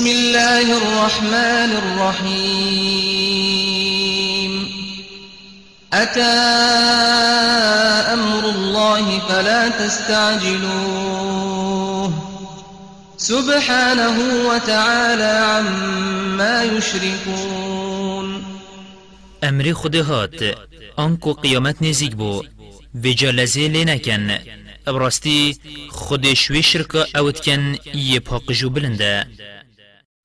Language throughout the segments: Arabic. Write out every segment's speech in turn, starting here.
بسم الله الرحمن الرحيم. أتى أمر الله فلا تستعجلوه. سبحانه وتعالى عما يشركون. أمر خود هات آنکو قیامت نزیک بو خود شوی شرکا اوت کن یه پاقجو بلنده.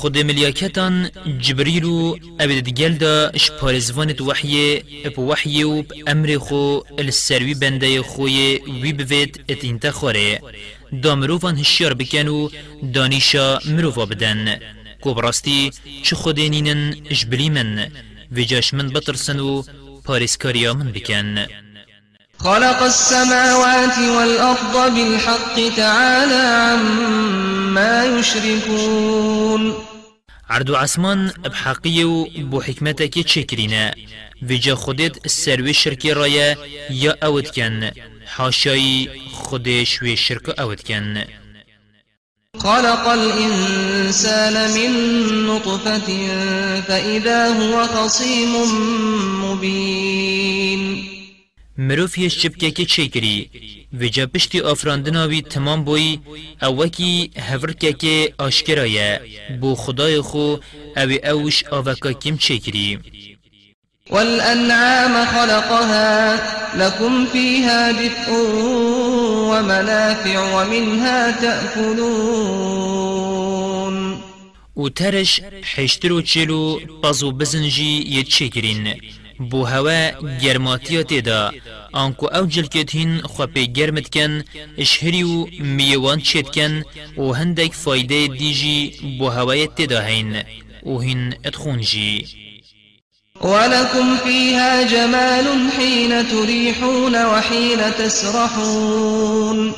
خود ملیاکتان جبریل و ابد گل دا شپارزوانت وحی اپ وحی و أمر خو السروی بنده خوی وی بوید ات انت خوره دا مروفان هشیار بکن و دانیشا مروفا بدن. کو براستی چه خودینینن جبلی من. ویجاش من بطرسن و پارسکاریا من بکن. خلق السماوات والأرض بالحق تعالى عما يشركون. عرض و عسمان و بو حکمتك چکرینه ویجا خودت سروی شرکی رایا یا اوت کن حاشای خود شوی شرک اوت کن خلق الإنسان من نطفة فإذا هو خصيم مبين. مروف یش چبکه که چه کری و جا پشتی آفراندناوی تمام بوی اوکی هفرکه که آشکرایه بو خدای خو أو اوش آوکا کم چه کری والأنعام خلقها لكم فيها دفء ومنافع ومنها تأكلون و ترش حشتر و چلو پازو بو هوا گرماتیا تیدا آنکو أو جلکت هین خواه گرمت کن اشهری و میوان چید کن و هندک فایده دیجی بو هوای تیدا هین و هین ادخون جی ولكم فيها جمال حين تريحون وحين تسرحون.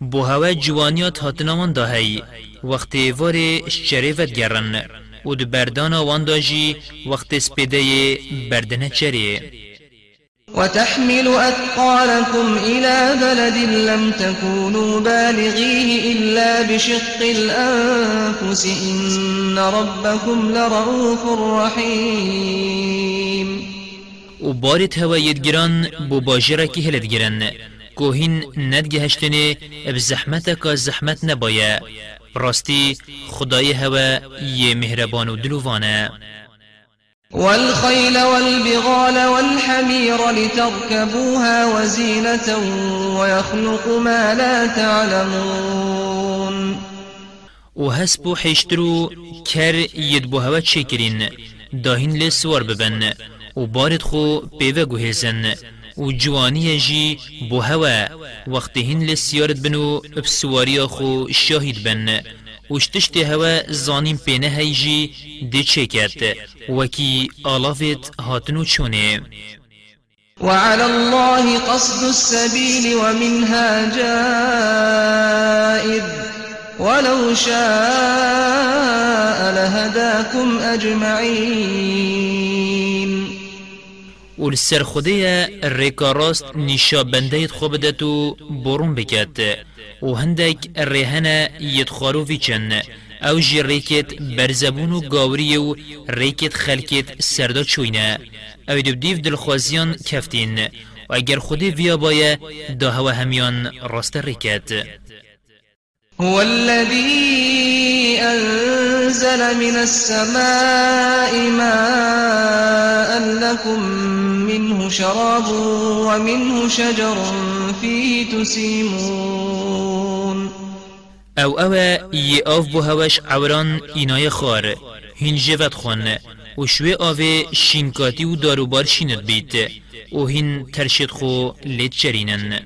بو هوا جوانیات هاتناوان دا هی وقت وار شریفت گرن و دو بردانا وان دا جی وقت سپیده بردنه چریه. وتحمل أثقالكم إلى بلد لم تكونوا بالغيه إلا بشق الأنفس. إن ربكم لرؤوف رحيم. و بارت هوا يدگران بو باجره که هلت گرن کوهین ندگه هشتنه اب زحمت کا راستی خدای هوا یه مهربان و دلووانه والخيل والبغال والحمير لتركبوها وزينة ويخلق ما لا تعلمون. و هسبو حشترو کر ید بو هوا چکرین. داهین لسوار ببن. و بارد خو پیوه گوهزن و جوانی جی بو هوا وقت هین لسیارت بنو بسواری خو شاهد بن. وشتشت هوا زانیم پینه هیجی دی چکت وکی آلافت هاتنو چونه وعلى الله قصد السبيل ومنها جائر. ولو شاء لهداكم أجمعين. ولسر خدية الريكا راست نشا بندهت خوبدتو برون بكت و هندك الرهنة يدخارو في چن أو جي ريكت برزبون و گاوري و ريكت خلكت سردا چوينه أو دبديف دلخوازيان كفتين و اگر خودي ويا بايا دا هوا هميان راست ريكت هو الذي أنزل من السماء ماء لكم منه شراب ومنه شجر فيه تسيمون. أو أو ی آف بو هوش عوران اینای خار. هین جوت خون. و شوی آوه شینکاتی و داروبار شیند بیت و هین ترشید خو لید چرینن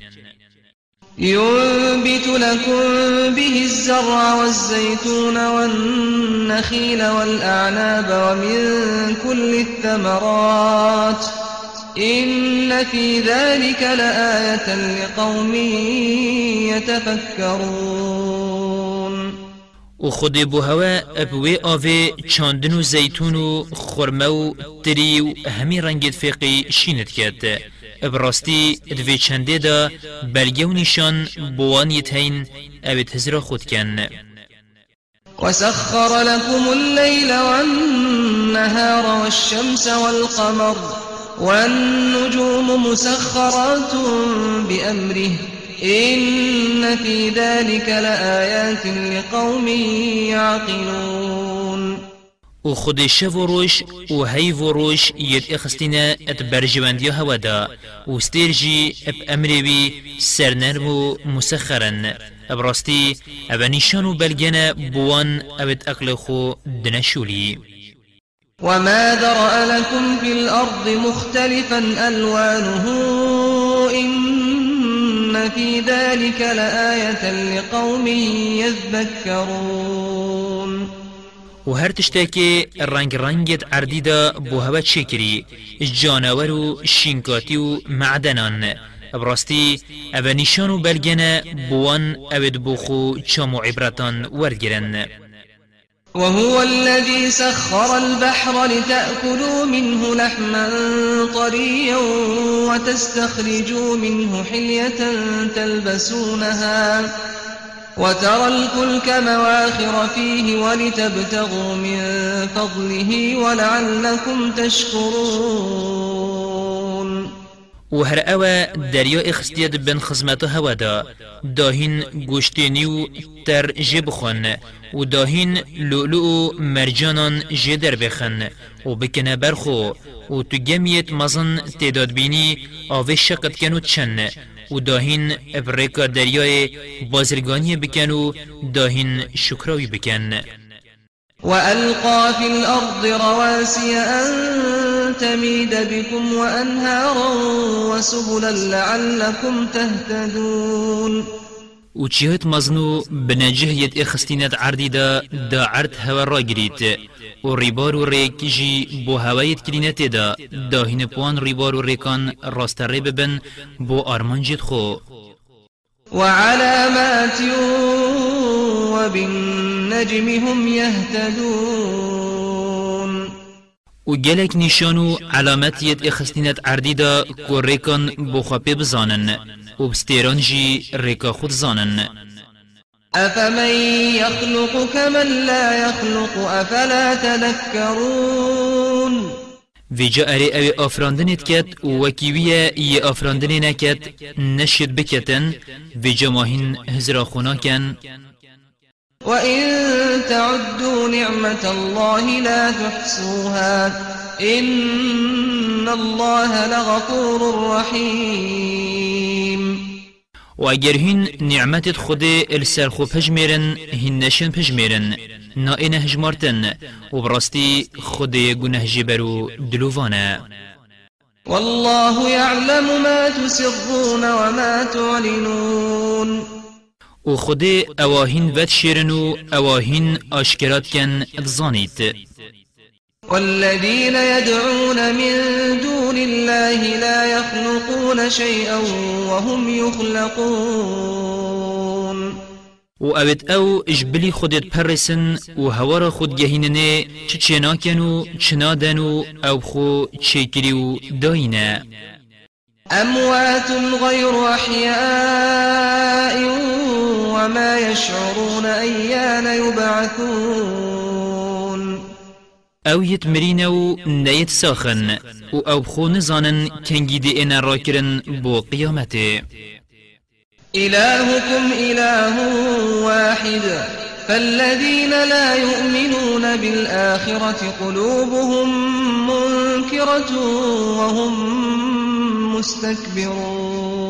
ينبت لكم به الزرع والزيتون والنخيل والأعناب ومن كل الثمرات إن في ذلك لآية لقوم يتفكرون. و خود بو هوا ابوی آوه چاندن و زیتون و خرمه و تری و همی فقی شینت کرد براستی دوی چنده دا بلگه و نشان بوان یتین اوید هزرا خود کن وسخر لكم الليل والنهار والشمس والقمر والنجوم مسخرات بأمره إن في ذلك لآيات لقوم يعقلون و خود شف و روش و هی و روش ید اخستینه ات برجواندیا هوا دا و ستیرجی اب امری بی سرنرم و مسخرن ابراستی اب نشان و بلگن بوان ابت أقل خو دنشولی وما ذرأ لكم في الأرض مختلفا ألوانه إن في ذلك لآية لقوم يذكرون. و هر تشتاكي رنگ رنگت عردی دا بو هوا چکری جانور و شینکاتی و معدنان براستی أو نشان و بلگن بوان اوید بوخو چام و عبرتان ورگرن وهو الذي سخر البحر لتأكلوا منه لحما طريا وتستخرجوا منه حلية تلبسونها. وترى الفلك مواخر فيه ولتبتغوا من فضله ولعلكم تشكرون. و هر اوه دریا اخستیاد بن خزمت هوا دا داهین گوشتینی و تر جب خون و داهین لؤلؤ مرجانان جدر بخن و بکنه برخو و تو گمیت مزن تعداد بینی آوه شقت کنو چن و داهین ابریکا دریای بازرگانی بکن و داهین شکراوی بکن. وألقى في الأرض رواسي أن تميد بكم وأنهارا وسبلا لعلكم تهتدون. و چیهت مزنو بنجه ید اخستینت عردی دا دا عرد هوا را گرید و ریبار و ریک جی بو هوایت کرینت دا داهین پوان ریبار و ریکان راست ری ببن بو آرمان جید خو وعلامات وبالنجم هم يهتدون. و گلک نشان و علامتیت اخستینت عردی دا کو ریکان بو خواپی بزانن و بستیران جی ریکا خود زانن. أفمن يخلق كمن لا يخلق؟ أفلا تذكرون؟ ویجا اری اوی آفراندنت کت و وکیویه ی آفراندنی نکت نشید بکتن ویجا ماهین هزرا خونا کن. وإن تعدوا نعمة الله لا تحصوها إن الله لغفور رحيم. و اگر هین نعمتت خود السر خو پجمیرن هین نشن پجمیرن. نا این هجمارتن و براستی خود گنه جبرو دلووانه. والله يعلم ما تسرون وما تعلنون. و خود اواهین ود شیرن و اواهین آشکرات کن افزانید والذين يدعون من دون الله لا يخلقون شيئا وهم يخلقون. و اوید أو اجبلی خودت پرسن و هوار خود گهیننه چه چناکن و چنادن و أو خو چکری و داینه أموات غير أحياء وما يشعرون أيان يبعثون. أو یت مرینه و نیت ساخن و أو خو نزانن کنگی دی اینا را کرن بو قیامته إلهكم إله واحد فالذين لا يؤمنون بالآخرة قلوبهم منكرة وهم مستكبرون.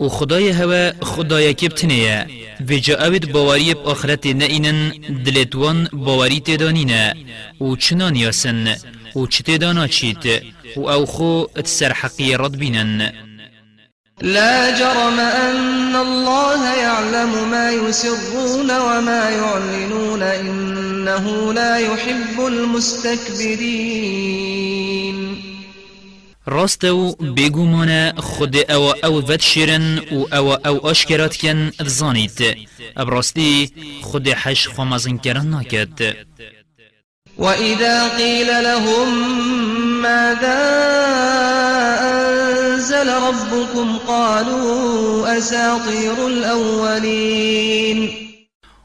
و خدای هوا خدای کبتنه و جا اوید باوری آخرت نئینن دلتوان باوری تدانینه و چنان یاسن و چه تدانا چید و أو خو اتسر حقی رد بینن لا جرم أن الله يعلم ما يسرون وما يعلنون إنه لا يحب المستكبرين راستو بيگومانه خود أو أو ود شیرن و أو أو اشکرات کن ذانیت ابراستی خود حش خمازن کرن ناکد وإذا قيل لهم ماذا أنزل ربكم قالوا أساطير الأولين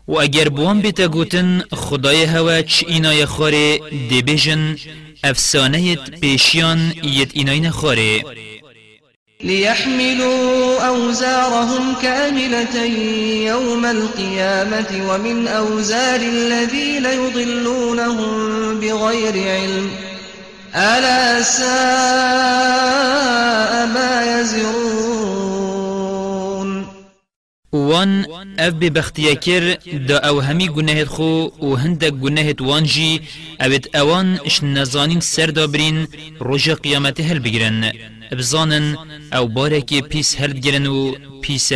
و اگر بوان بیتا گوتن خدای هوا چ اینای خاره دبیجن افسانه پیشیان یت اینای نخاره ليحملوا أوزارهم كاملة يوم القيامة ومن أوزار الذين يضلونهم بغير علم. ألا ساء ما يزرون وان اف ببختیا کر دا أو همی گناهت خو و هندک گناهت وان جی اوید اوان اش نزانین سر دابرین روژ قیامت هل بگرن بزانن أو بارکی پیس هل بگرن و پیس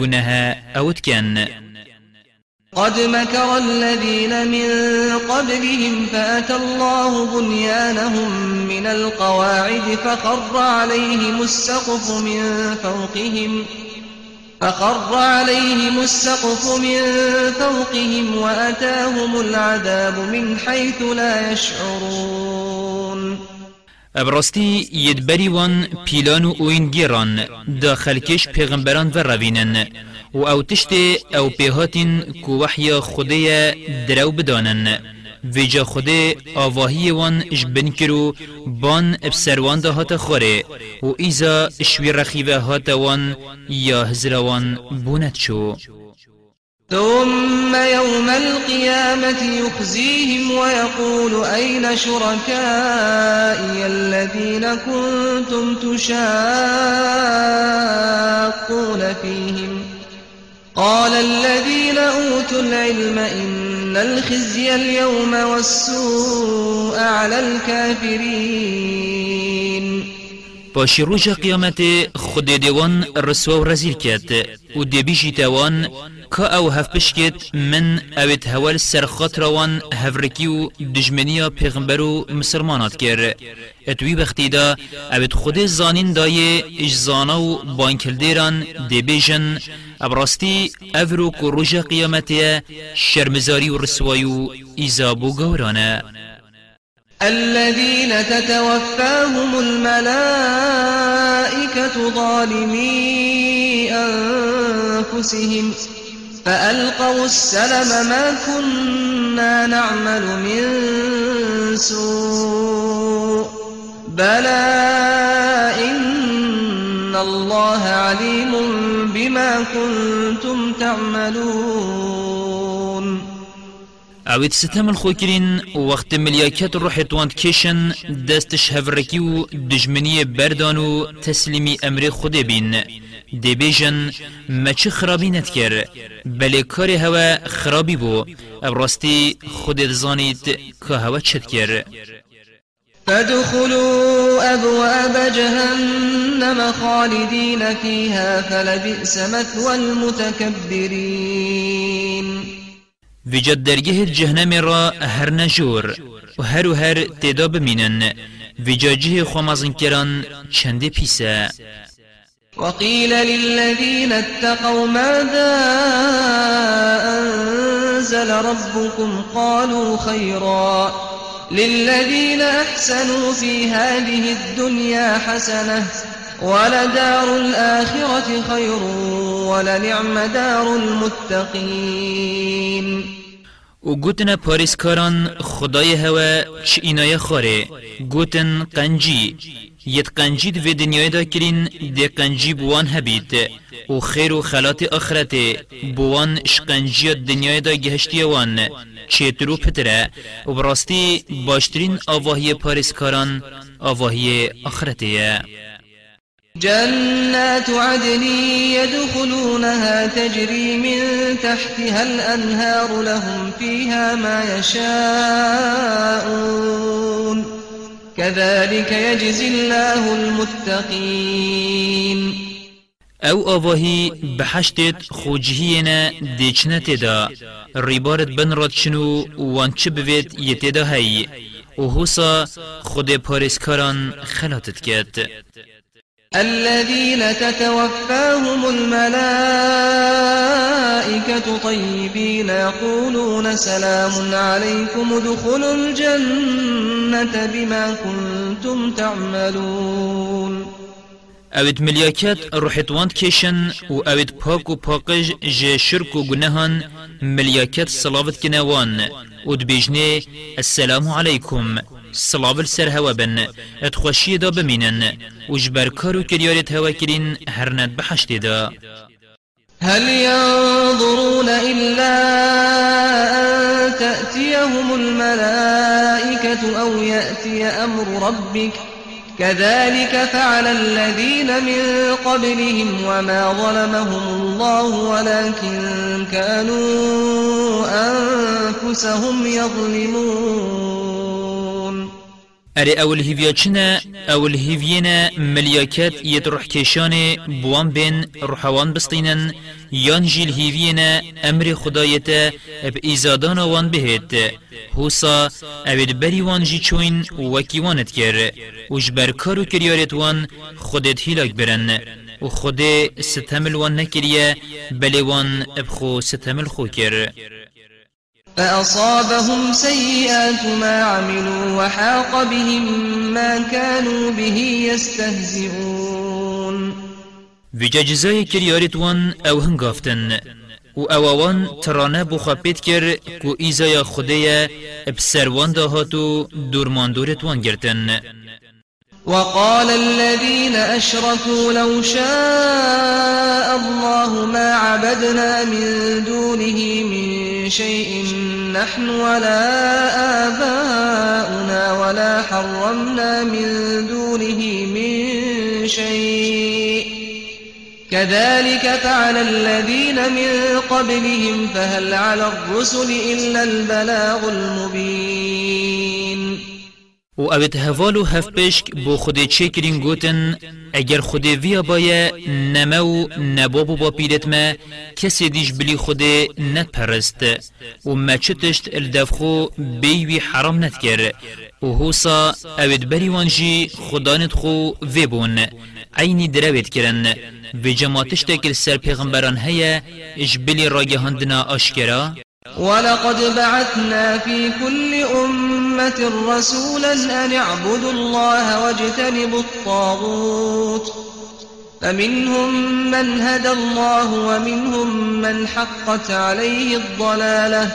گناه اوت کن قد مكر الذين من قبلهم فأتى الله بنيانهم من القواعد فخر عليهم السقف من فوقهم فخر عليهم السقف من فوقهم وأتاهم العذاب من حيث لا يشعرون. ابراستی یدبری وان پیلان و اوین گیران دا خلکش پیغمبران و روینن و أو تشت أو پیهاتین کو وحی خودی درو بدانن. ویجا خود آواهی وان اش بن کرو بان ابسروان ده هات خوره. و ایزا اشوی رخیوه هات وان یا هزروان بونت شو. ثم يوم القيامة يخزيهم ويقول أين شركائي الذين كنتم تشاقون فيهم؟ قال الذين أوتوا العلم إن الخزي اليوم والسوء على الكافرين. پاشی روژ قیامت خود دیوان رسوا و رزیل کت و دیبیجی تاوان که أو هف بشکت من اوید هول سرخات روان هفرکی و دجمنیا پیغمبر و مسلمانات کر اتوی بختی دا اوید خود زانین دای اجزانا و بانکل دیران دیبیجن ابراستی افرو که روژ قیامت شرمزاری و رسوای و ایزابو گورانه الذين تتوفاهم الملائكة ظالمي أنفسهم فألقوا السلم ما كنا نعمل من سوء بلى إن الله عليم بما كنتم تعملون. اوید ستم الخوکرین وقت ملیاکت روح توانت کشن دستش هفرکی و دجمنی بردان و تسلیمی أمر خود بین. دبیجن ما چه خرابی نتکر؟ بله کار هوا خرابی بو. ابراستی خود زانید که هوا کر فادخلوا أبواب جهنم خالدين فيها فلبئس مثوى المتكبرين. وجد درگه جهنم را هر نجور و هر و هر تدا بمینن وجاجه خمازن کران چنده پیسه. وقيل للذين اتقوا ماذا أنزل ربكم؟ قالوا خيرا. للذين أحسنوا في هذه الدنيا حسنة ولدار الآخرة خير ولنعم دار المتقين. و گوتن پاریسکاران خدای هوا چه اینای خاره گوتن قنجی یت قنجید و دنیای دا کرین دی قنجی بوان هبید و خیر و خلات آخرت بوان شقنجی دنیای دا گهشتی وان چیترو پتره و براستی باشترین آواهی پاریسکاران آواهی آخرتیه. جنات عدن يدخلونها تجري من تحتها الأنهار لهم فيها ما يشاءون. كذلك يجزي الله المتقين. أو آواهی بحشتت خوجهینا دیچنه تدا ریبارت بن راد شنو وان چه بوید یتدا هی و هوسا خود پارسکاران خلاتت کرد الذين تتوفاهم الملائكة طيبين يقولون سلام عليكم ادخلوا الجنة بما كنتم تعملون. اوید ملیاکت روحتواند کشن و اوید پاک و پاکج جه شرک و گناهان ملیاکت صلاوت کنوان و دبیجنه السلام علیکم صلاب السر هوا بن اتخوشی دا بمینن و جبر کارو کریارت هوا کرین هرند بحشت دا هل ينظرون إلا أن تأتيهم الملائكة أو يأتي أمر ربك؟ كذلك فعل الذين من قبلهم وما ظلمهم الله ولكن كانوا أنفسهم يظلمون. اره أول هیویا چنه؟ أول هیوینا ملیاکت ید روح کشان بوان بین روحوان بستینن یان جیل هیوینا أمر خدایت اب ایزادان وان بهت هوسا اوید بری وان جی چوین وکی وانت کر. وش بر کارو کریارت وان خودت هیلاک برن. و خود ستمل وان نکریه بلی وان ابخو ستمل خو کر. فأصابهم سيئات ما عملوا وحاق بهم ما كانوا به يستهزئون ویجا جزای کریارت وان أو هنگافتن و اووان ترانه بخوابید کر کو ایزای خودیا بسروان دهاتو دورماندورت وان گرتن وقال الذين أشركوا لو شاء الله ما عبدنا من دونه من شيء نحن ولا آباؤنا ولا حرمنا من دونه من شيء كذلك فعل الذين من قبلهم فهل على الرسل إلا البلاغ المبين. و اوید هوال و هف پشک بو خود چه کرین گوتن اگر خود ویا بایا نمو نبابو با پیرت ما کسی دیش بلی خود پرست و ما چتشت الدفخو بیوی حرام نت کر و هوسا اوید بری وانجی خدانت خو وی بون عینی دروید کرن و جماعتش تکل سر پیغمبران هیا اش بلی راگهاندنا آشکرا. ولقد بعثنا في كل أمة رسولا أن اعبدوا الله واجتنبوا الطاغوت. فمنهم من هدى الله ومنهم من حقت عليه الضلالة.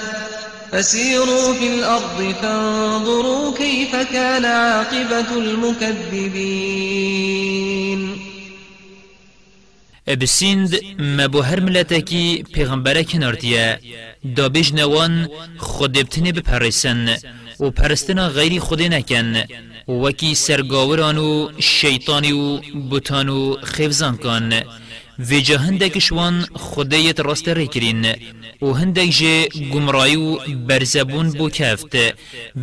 فسيروا في الأرض فانظروا كيف كان عاقبة المكذبين. بسیند ما بو هر ملتکی پیغمبره کنارتیه دا بیج نوان خود بتنه بپرسن و پرستنا غیری خود نکن وکی سرگاوران و شیطانی و بوتان و خیفزان کن و جا هندک شوان خودیت راست ریکرین و هندک جه گمرایی و برزبون بو کفت.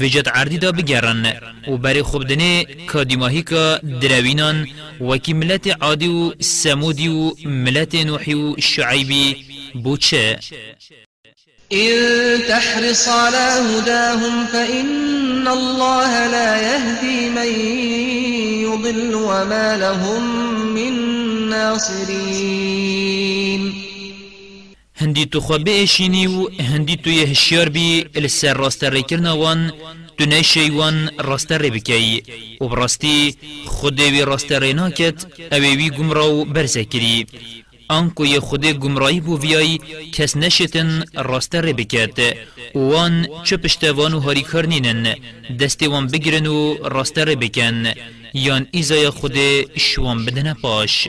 و جد عردی دا بگرن و بری خوبدنه کادیماهی که دروینان وکی ملت عادی و سمودی و ملت نوحی و شعیبی بو چه؟ إن تحرص على هداهم فإن الله لا يهدي من يضل وما لهم من ناصرين. هندی تو خواه بیشینی و هندی تو یه هشیار بی السر راست ری کرنا وان تو نشی وان راست ری بکی و براستی خود وی راست ری ناکت اوی وی گمراو برزه کری آنکو یه خود گمراهی بو ویای کس نشتن راست ری بکت وان چه پشتوان هاری کرنینن دستی وان بگرن و راست ری بکن یان ایزای خود شوان بدن پاش.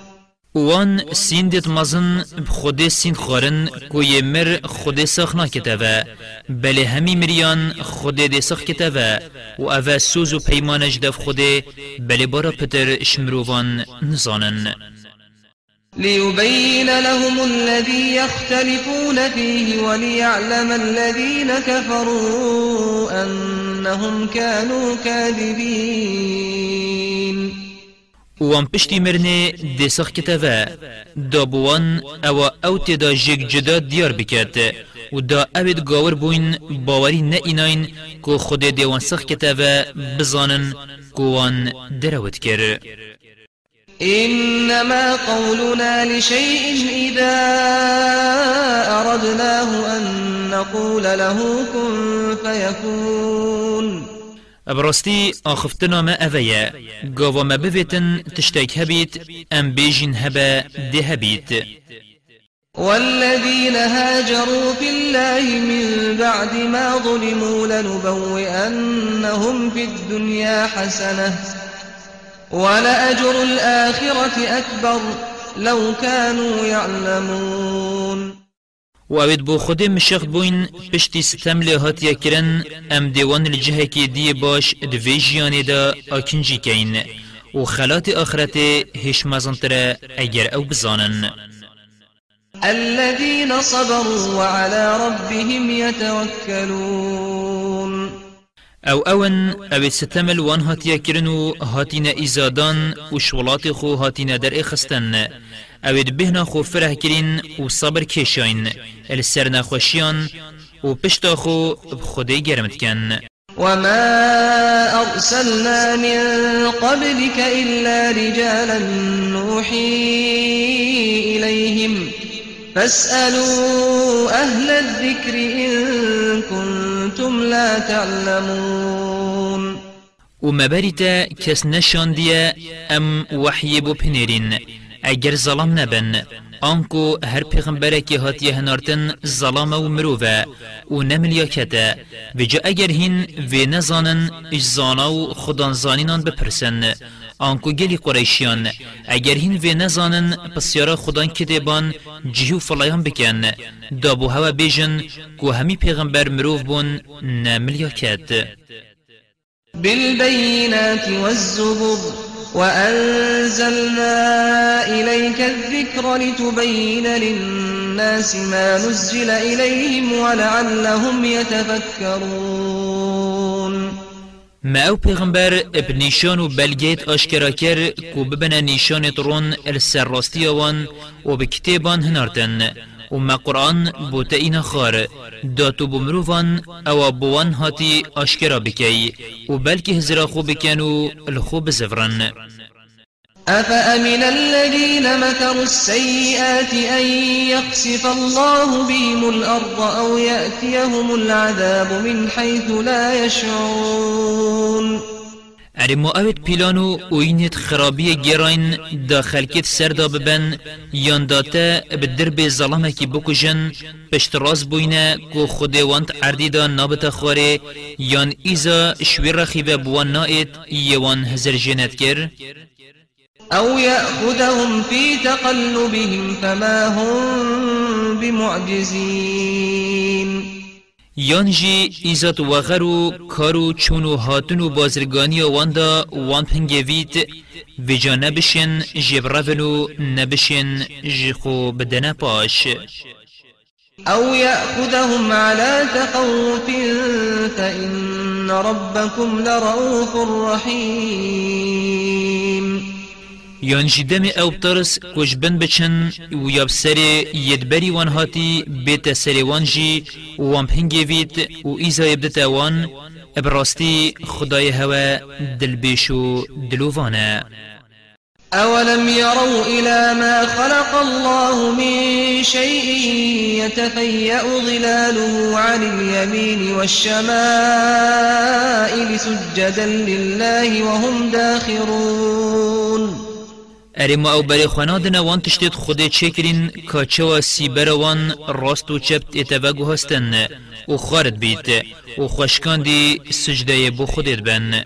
وان سیندت مزن بخود سیند خورن کو مر خود سخ نکتوه بله همی مریان خود دی سخ کتوه و اوه سوز و پیمانش دف خود بله بارا پتر شمروان نزانن ليبين لهم الذي يختلفون فيه وليعلم الذين كفروا أنهم كانوا كاذبين. وان پشتی مرنه دسخ کتوه. دابوان أو أو تدا جگ جدا دیار بکرد. و دا اوید گاور بوین باوری نه ایناین که خود دیوان سخ کتوه بزانن کوان دروت کر. إنما قولنا لشيء إذا أردناه أن نقول له كن فيكون ابرستی آخفتنا ما اویا گاوا ما بویتن تشتاک هبیت ام بیجین هبا ده هبیت والذين هاجروا في الله من بعد ما ظلموا لنبوئنهم في الدنيا حسنة ولأجر الآخرة أكبر لو كانوا يعلمون. و اوید بو خود مشخ بوین پشتی ستم لحاتیا کرن ام دیوان الجهه کی دی باش دوی جیانی دا آکنجی کین. و خلات آخرت هش مزنتره اگر أو بزانن. الذين صبروا وعلى ربهم يتوكلون أو اون أو ستمل وان هاتیا کرنو هاتینا ایزادان و شولات خو هاتینا در اخستن. اوید بهنا خو فرح کرین و صبر کشاین السر نخوشیان و پشتا خو بخودی گرمت کن وما أرسلنا من قبلك إلا رجالا نوحي إليهم فاسألوا أهل الذكر إن كنتم لا تعلمون. وما بريتا كس نشان ديا أم وحي بو بنيرين اگر ظلم نبن آنکو هر پیغمبره که هاتی هنارتن ظلام و مروفه و نملیا کده و جا اگر هین و نزانن اجزانا و خدانزانینان بپرسن آنکو گلی قریشیان اگر هین و نزانن پسیارا خدان کتبان جیو فلایان بکن دابو هوا بیجن کو همی پیغمبر مروف بون نملیا کد بالبينات والزبر وأنزلنا إليك الذكر لتبين للناس ما نزل إليهم ولعلهم يتفكرون. ما أو پیغمبر نیشان و بلگیت آشکرا کر کو ببنه نیشان ترون السر راستی وان و بکتابان هنارتن و ما قرآن بوتا اینا خار داتو بمروفان أو بوان هاتی آشکرا بکی. و بلکه هزرا خوب بکنو الخوب زفرن أفأمن الذين مكروا السيئات أن يقصف الله بهم الأرض أو يأتيهم العذاب من حيث لا يشعرون؟ ارمو اوید پیلانو اوینت خرابی گراین دا خلکت سردا ببن یان بدر به ظلمه کی بکجن پشت راز بوینه کو خودوانت عردی دا نابت خواره یان ایزا شویر رخیبه بوان نایت یوان هزر جنت کر أو يأخذهم في تقلبهم فما هم بمعجزين یانجی ایزات و غرو کارو چونو هاتنو بازرگانی واندا وان پنگویت ویجا نبشن جبرافلو نبشن جخو بدن پاش. أو يأخذهم على تخوف فإن ربكم لرؤوف رحيم یان جدم أو ترس کش بن بچن و یاب سر یدبری وان هاتی بیت سر وان جی وان پنگی وید و ایزا یبدت وان ابراستی خدای هوا دلبیش و دلووانا أولم يروا إلى ما خلق الله من شيء يتفيأ ظلاله عن اليمين والشمائل سجدا لله وهم داخرون. ما أو بری خوانادن وان تشتید خود چکرین و سیبر وان راست و چپت اتوگو هستن و خارد بیت و خوشکان دی سجده بو خودت بن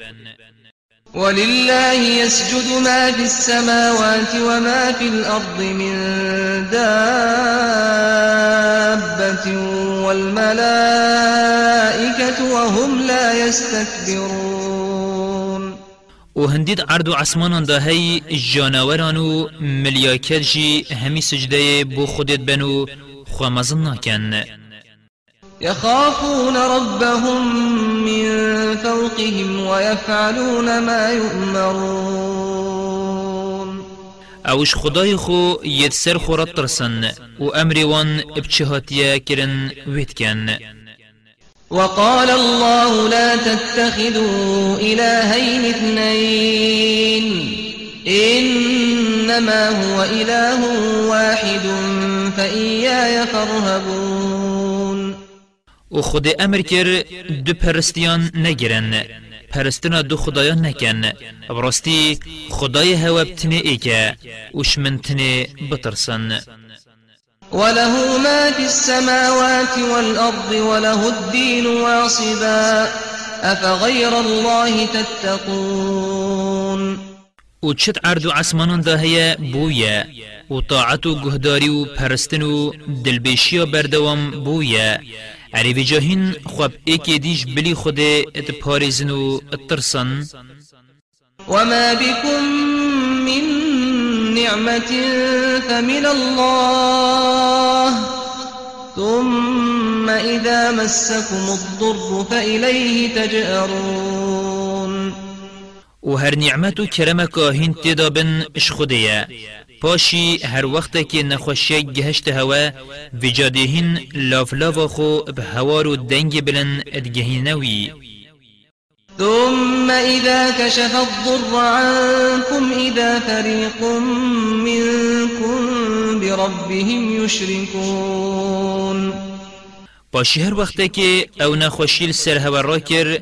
ولله يسجد ما في السماوات وما في الأرض من دابة والملائكة وهم لا يستكبرون و هندید عرض و عسمانان دا هی جانوران و ملیاکت جی همی سجده بو خودت بنو خوامزن ناکن يخافون ربهم من فوقهم ويفعلون ما يؤمرون. اوش خدای خو ید سر خورت ترسن و امری وان ابچهاتیا کرن وید کن وقال الله لا تتخذوا إلهين اثنين. إنما هو إله واحد فإياي فارهبون. و خود أمر کر دو پرستیان نگرن پرستنا دو خدایان نکن براستی خدای هوا بتنه من تنه بترسن وله ما في السماوات والأرض وله الدين واصبا. أفغير الله تتقون. و چت عرض عسمانان دا هيا بويا و طاعت و گهداری و پرستن و دلبیشی بردوام بويا عربی جاهین خواب ایکی دیش بلی خود ات پارزن و اترسن وما بكم من نعمة فمن الله. ثم إذا مسكم الضر فإليه تجأرون. و هر نعمت و کرم کاهین تیدا بن اش پاشی هر وقت که نخوشی گهشت هوا وجادهین لاف لاف خو به هوار و دنگ بلن ادگهینوی ثم إذا كشف الضر عنكم إذا فريق منكم بربهم يشركون. پاشی هر وقت که أو نخوشیل سر هوا را کر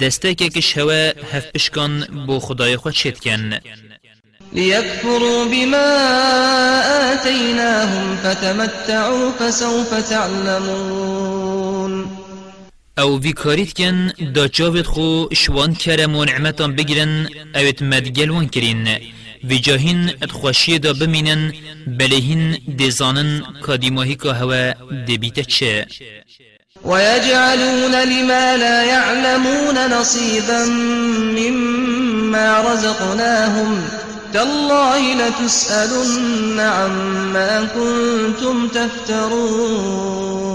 دسته که کش هوا هف پشکان بو خدای خود شد کن. ليكفروا بما آتيناهم فتمتعوا فسوف تعلمون. أو ویکاریت کن دا جاوید خو شوان کرم و نعمتان بگیرن اوید مدگل وان کرین و جاهین ادخوشی دا بمینن بلهین دیزانن کادیماهی که هوا دبیت چه ويجعلون لما لا يعلمون نصيبا مما رزقناهم تالله لتسألن عما كنتم تفترون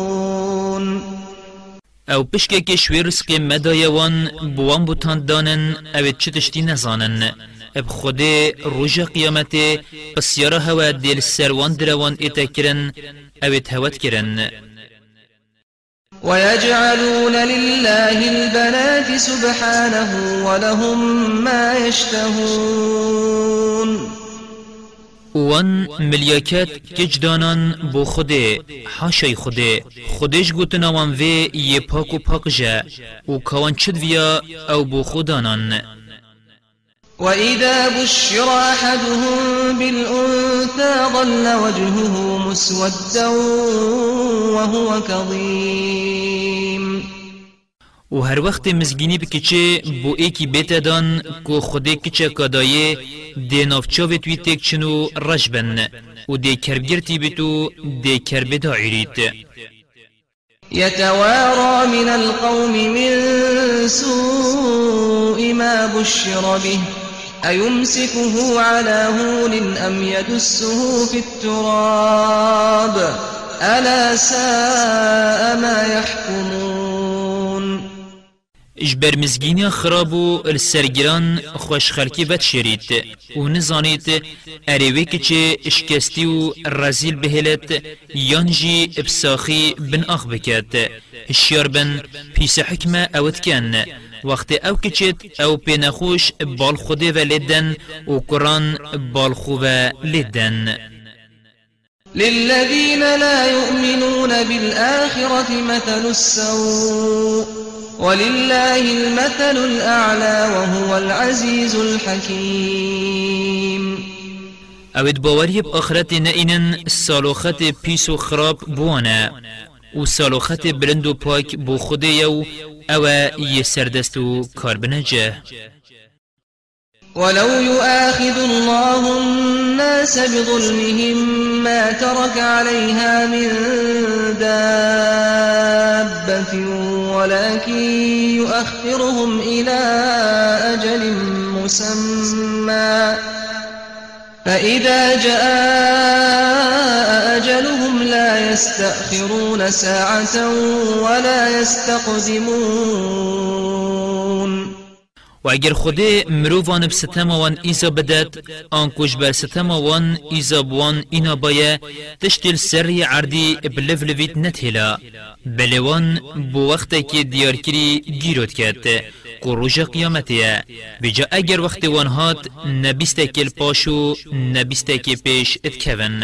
أو پشکه که شوی رزق مدایوان بوان بوتان دانن أو چه تشتی نزانن اب خود روژ قیامت بسیارا هوا دیل سروان دروان ایتا کرن أو تهوت کرن. ويجعلون لله البنات سبحانه ولهم ما يشتهون وان ملیاکت کج دانان بو خوده حاشای خوده خودش گوتنا وان وی یه پاک و پاک جه و کوان چد ویا أو بو خودانان وإذا بشر أحدهم بالأنثى ظل وجهه مسودا وهو كظيم و هر وقت مزگینی بکچه بو ایکی بیت دان کو خوده کچه کدایه دی نافچاوی توی تک چنو رش بن و دی کربگرتی بیتو دی کربه دا عیرید يتوارى من القوم من سوء ما بشر به أيمسكه على هون أم يدسه في التراب ألا ساء ما يحكمون اجبر مزگینی خراب و السرگران خوش خلکی بد شرید و نزانید اریوی کچه اشکستی و رزیل بهلت یانجی ابساخی بن اخ بکد هشیار بن پیس حکمه اوت کن وقت أو کچت أو پینخوش بال خوده و لدن و قرآن بال خوه لدن للذين لا يؤمنون بالآخرة مثل السوء ولله المثل الأعلى وهو العزيز الحكيم. اوید باوری بآخرت نئینن سالوخت پیس و خراب بوانا. و سالوخت بلند و پاک بو خوده یو. أو یه سردست و کار بنجه. ولو يؤاخذ الله الناس بظلمهم ما ترك عليها من دابة. ولكن يؤخرهم إلى أجل مسمى. فإذا جاء أجلهم لا يستأخرون ساعة ولا يستقدمون. و اگر خود مروفان بستم وان ایزا بدد آنکوش بر ستم وان ایزا بوان اینا بایه تشتل سری عردی بلف لفیت نتهلا بلوان بو وقت که دیار کری گیروت کرد کو روژ قیامتیه. بجا اگر وقت وان هات نبیسته کل پاشو نبیسته که پیش اتکون.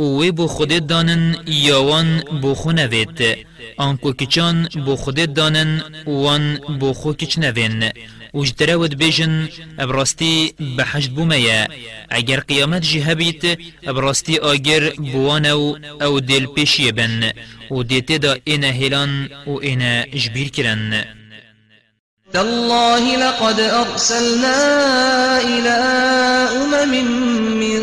اوی بو خودت دانن یاوان بو خو نوید. آنکو کچان بو خودت دانن وان بو خو کچ نوین. وش دراود بيجن ابرستي بحشد بوميا اگر قيامت جي هبيت ابرستي آگر بوانو أو دل پیش يبن و ديت دا أنا هلان و أنا جبير كرن تالله لقد أرسلنا إلى أمم من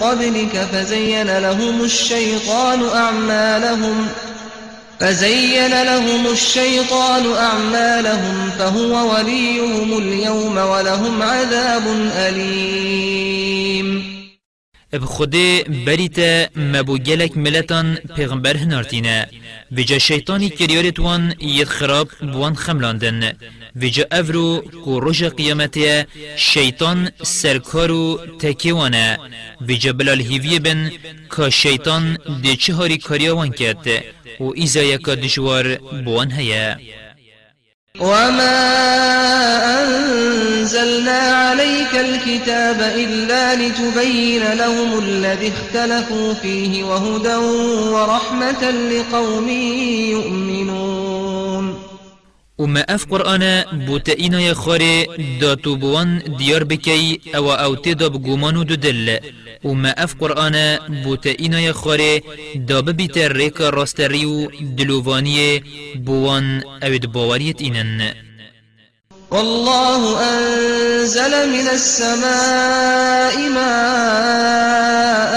قبلك فزين لهم الشيطان أعمالهم ۖ فزين لهم الشيطان أعمالهم فهو وليهم اليوم ولهم عذاب أليم. بخوده بریتا مبو گلک ملتان پیغمبر هنارتینه ویجا شیطانی کریارت وان ید خراب بوان خملاندن. ویجا افرو کو روژ قیامتیه شیطان سرکارو تکیوانه ویجا بلال هیویه بن که شیطان دی چه هاری کاریاوان کرد و ایزا یکا دجوار بوان هيا وما أنزلنا عليك الكتاب إلا لتبين لهم الذي اختلفوا فيه وهدى ورحمة لقوم يؤمنون. وما اف قرآن بوتا یا خاره داتو بوان دیار بکی أو أو تدا بگومانو دو دل وما اف قرآن بوتا اینا یا خاره دا ببیت ریکا راستریو دلووانی بوان أو دباوریت اینن والله أنزل من السماء ماء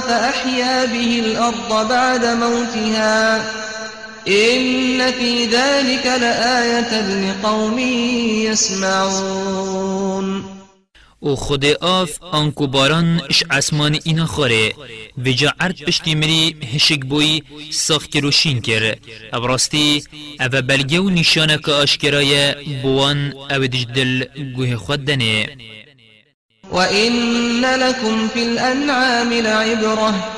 فأحيا به الأرض بعد موتها. إن في ذلك لآية لقوم يسمعون. و خود آف آنکو باران اش آسمان اینا خاره. و جا عرد پشتی مری هشک بوی ساخ کروشین کر. ابراستی أو بلگه و نشانه که آشکرای بوان أو دجدل گوه خود دنه. وإن لكم في الأنعام لعبرة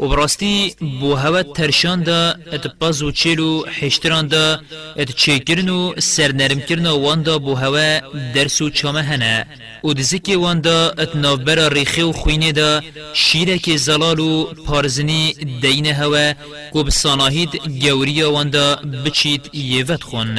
و براستی بو هوا ترشان دا ات پاز و چیلو حشتران دا ات چیکرن و سرنرم کرن وان دا بو هوا درس و چامه هنه و دزکی وان دا ات نافبرا ریخی و خوینه دا شیره که زلال و پارزنی دین هوا کو بساناهید گوری وان دا بچید یوت خون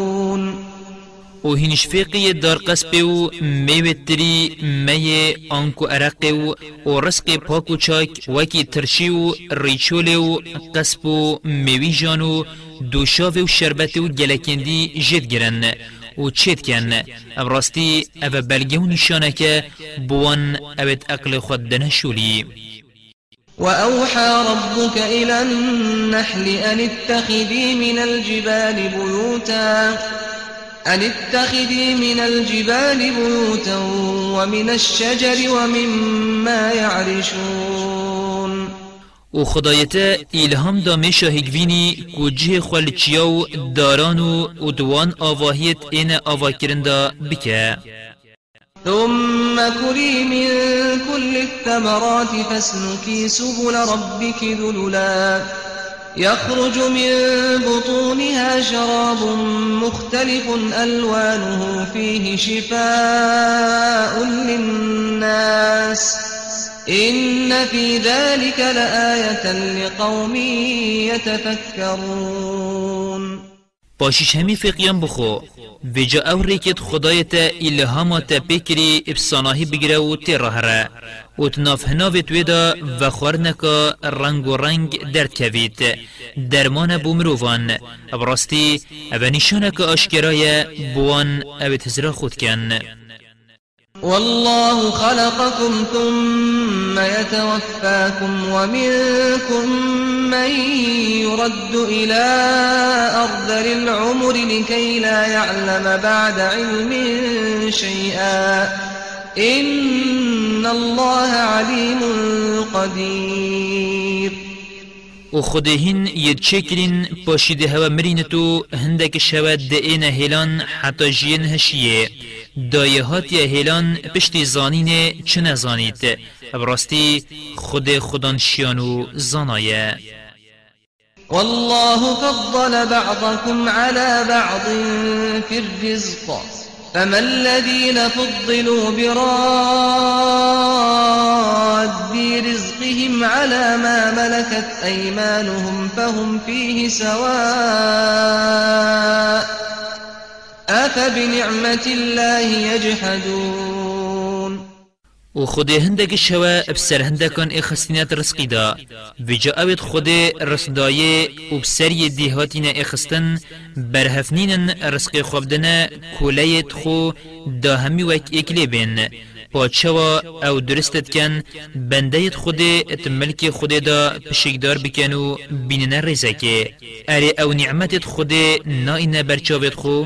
و هینش فیقی دار قسپی و میوه تری می آنکو عرقی و و رزق پاک و چاک وکی ترشی و ریچول و قسپ و میوی جانو دوشاو و شربت و گلکندی جد گرن و چید کن. أو راستی أو بلگه و نشانه که بوان اوید أقل خود دنشولی. وأوحى ربك إلى النحل أن اتخذي من الجبال بيوتا أن اتخذي من الجبال بيوتا ومن الشجر ومما يعرشون و خدایت الهام دا میشه هگوینی کو جه خالچیاو دارانو و دوان آواهیت این آوا کرندا بکه ثم كلي من كل الثمرات فاسلكي سبل ربك ذللا يخرج من بطونها شراب مختلف ألوانه فيه شفاء للناس. إن في ذلك لآية لقوم يتفكرون. باشیش همی فقیان بخو. ویجا أو ریکت خدای تا الهاما تا بکری افساناهی بگیره و تی رهره و تناف هناوت ویدا و خورنکا رنگ و رنگ درد کوید درمان بومرووان براستی أو نشانک آشکرای بوان أو تزرا خود کن والله خلقكم ثم يتوفاكم ومنكم من يرد إلى أرذل العمر لكي لا يعلم بعد علم شيئا. إن الله عليم قدير. و خودهین یه چکرین پاشیده هوا مرینتو هندک شود دئین هلان حتی جین هشیه دایه هات یه هلان پشتی زانین چه نزانید براستی خود خودان شیانو زانایه والله فضل بعضكم على بعض في الرزق فما الذين فضلوا براد رزقهم على ما ملكت أيمانهم فهم فيه سواء أفبنعمة الله يجحدون و خود هندک شوا بسر هندکان اخستینات رزقی دا ویجا اوید خود رسدایه و بسر دیهاتین اخستن برهفنین رزق خوابدن کولیت خو دا همی وک اکلی بین پاچوا او درستت کن بنده خود ات ملک خود دا پشکدار بکن و بینن رزکه اره او نعمت خود نائن برچاوت خو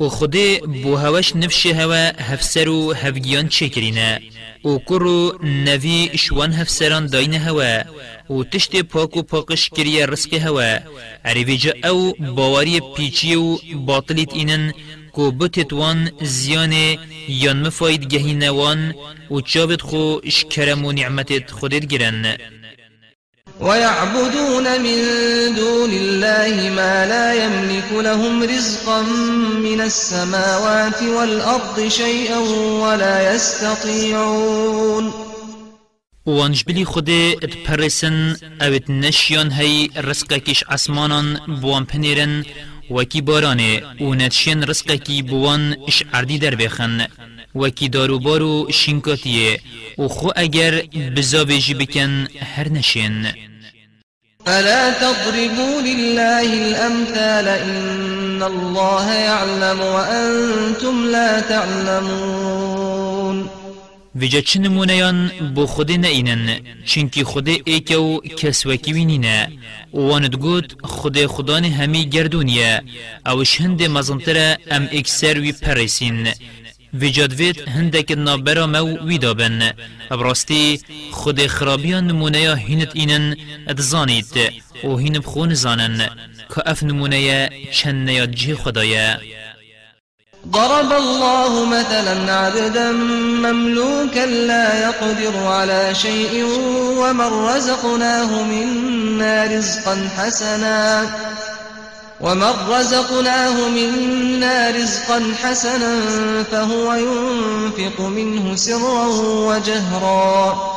و خود بو هواش نفش هوا هفسر و هفگیان چکرینه. و کرو نوی شوان هفسران داین هوا. و تشت پاک و پاکش کریه رزق هوا. عریویجا او باوری پیچی و باطلیت اینن کو بتت وان زیان یان مفاید گهی نوان و چابت خو شکرم و نعمتت خودت گرن ويعبدون من دون الله ما لا يملك لهم رزقا من السماوات والأرض شيئا ولا يستطيعون. وانش بلی خود ات پرسن اوت نشیان هی رزقکش آسمانان بوان پنیرن وکی بارانه و نتشین رزقکی بوان اش عردی در بخن. وکی داروبارو شینکاتیه. و خو اگر بزاویجی بکن هر نشین. فلا تضربوا لله الأمثال إن الله يعلم وأنتم لا تعلمون ویجا چه نمونیان بو خود نینن چنکی خود ایکو کس وکیوینینه واند گوت خود خدان همی گردونیه اوش هند مزنتره ام اکسر وی پرسین ویجادویت هندک نابرا مو ویدابن. براستی خود خرابیان نمونه هینت اینن ادزانید و هین بخون زانن. که اف نمونه نیاد جه خدایه. ضرب الله مثلا عبدا مملوكا لا يقدر على شيء ومن رزقناه منا رزقا حسنا. ومن رزقناه منا رزقا حسنا فهو ينفق منه سرا وجهرا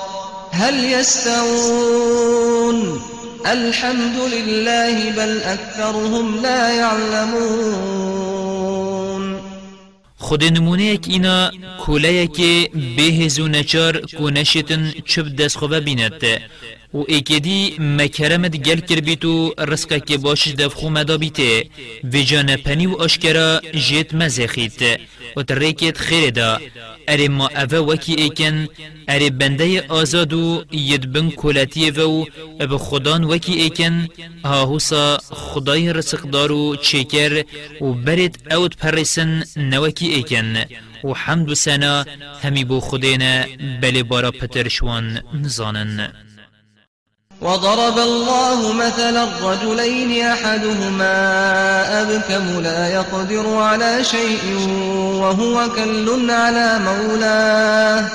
هل يستوون؟ الحمد لله بل أكثرهم لا يعلمون. خود اینا کوله که بهزو نچار کونشتن چپ دست خوبه و ایکدی مکرمت گل کر بیتو رزقه که باشش دفخو مدا بیته. و جان پنی و آشکرا جیت مزخیت و تریکت خیر دا. اره ما اوه وکی ایکن اره بنده آزادو یدبن کولتی و اب خدان وکی ایکن. آهوسا خدای رسقدارو چیکر و برد اوت پرسن نوکی ایکن. و حمد و سنا همی بو خدینا بلی بارا پترشوان نزانن. وضرب الله مثلا الرجلين أحدهما أبكم لا يقدر على شيء وهو كل على مولاه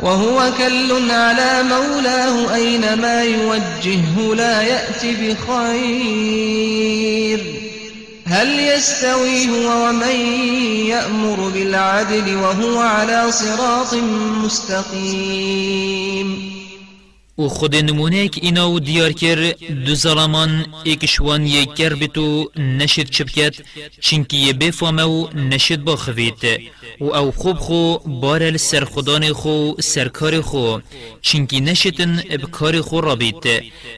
وهو كل على مولاه أينما يوجهه لا يأتي بخير هل يستوي هو ومن يأمر بالعدل وهو على صراط مستقيم و خود نمونه که اینا و دیار کر دو ظلمان ایکشوان یک کر بتو نشد چبکت چنکی یه بفامه و نشد با خوید و او خوب خو بار سر خدان خو سرکار خو چنکی نشتن بکار خو را بیت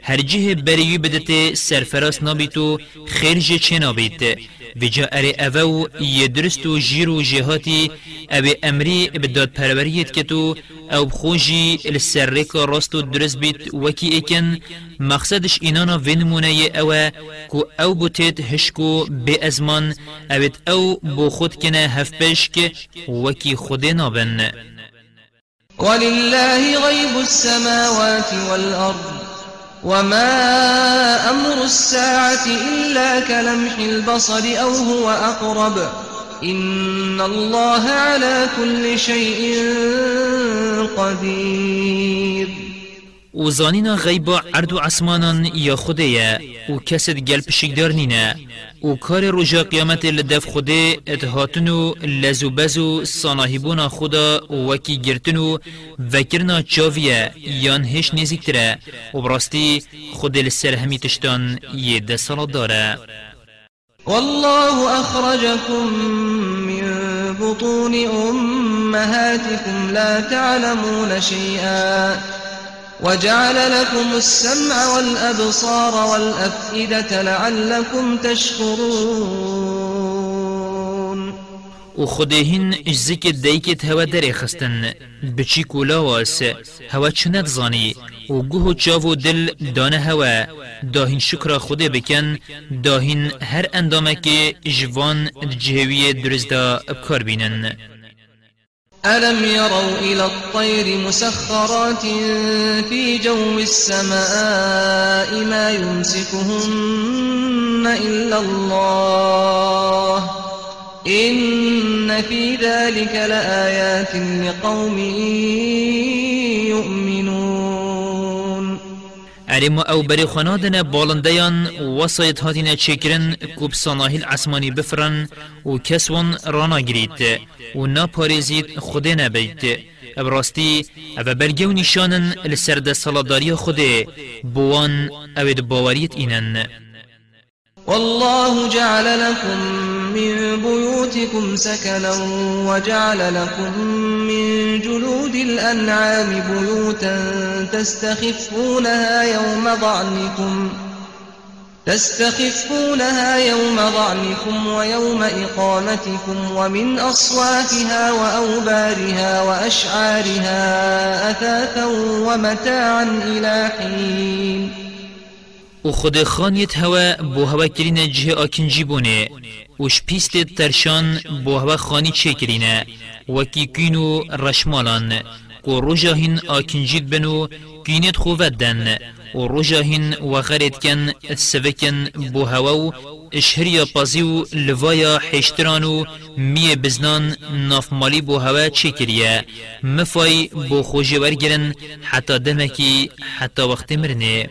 هر جه بریوی بدت سرفراس نابیتو خیر جه چه نابیت بجا اره اوو يدرست و جير و جهاتي او امري بداد پروریت کتو أو بخوجي السرک راست درست بيت وكي اكن مقصدش اینانا ونمونه أو كو أو بوتيت هشكو بي ازمان. اوت أو بو خود کنه هفبشك وكي خودنا بن ولله غيب السماوات والأرض وما أمر الساعة إلا كلمح البصر أو هو أقرب. إن الله على كل شيء قدير. و زانینا غیبا عرض و عسمانان یا خوده و کسد گل پشکدار نینه و کار رجا قیامت لدف خوده اتهاتن و لزو بزو صاناهبونا خدا وکی گرتن و وکرنا چاویه یان هش نزیکتره و براستی خود لسر همی تشتان یه ده سال داره والله أخرجكم من بطون أمهاتكم لا تعلمون شيئا وجعل لكم السمع والأبصار والأفئدة لعلكم تشكرون. و خودهین اجزیک دیکت هوا در خستن بچی کولاواس هوا چند زانی و گوه چاو و دل دانه هوا. داهین شکر خوده بکن. داهین هر اندامه که جوان جهوی درزدا بکار بینن. ألم يروا إلى الطير مسخرات في جو السماء ما يمسكهن إلا الله. إن في ذلك لآيات لقوم يؤمنون. ارم أو بری خنادن بالندیان وسایت هاتین چکرن کوب صناهیل عسمانی بفرن و کسوان رانا گرید و نا پاريزيت خود نبيت ابراستی أو بلگه و نشانن لسرد صلاداری خود بوان أو باوریت اینن والله جعل لكم من بيوتكم سكنا وجعل لكم من جلود الأنعام بيوتا تستخفونها يوم ضعنكم تستخفونها يوم ظعنكم ويوم إقامتكم ومن أصوافها وأوبارها وأشعارها أثاثا ومتاعا إلى حين و خود خانیت هوا بو هوا کرین جه آکنجی بونه وش پیست ترشان بو هوا خانی چه کرینه وکی کینو رشمالان کو رجاهین آکنجید بنو کینت خوودن و رجاهن و غرد کن سوکن بو هوا اشهریا پازی و لوایا حشتران و می بزنان نافمالی بو هوا چه کریه مفای بو خوشی ورگرن حتی دمکی حتی وقت مرنه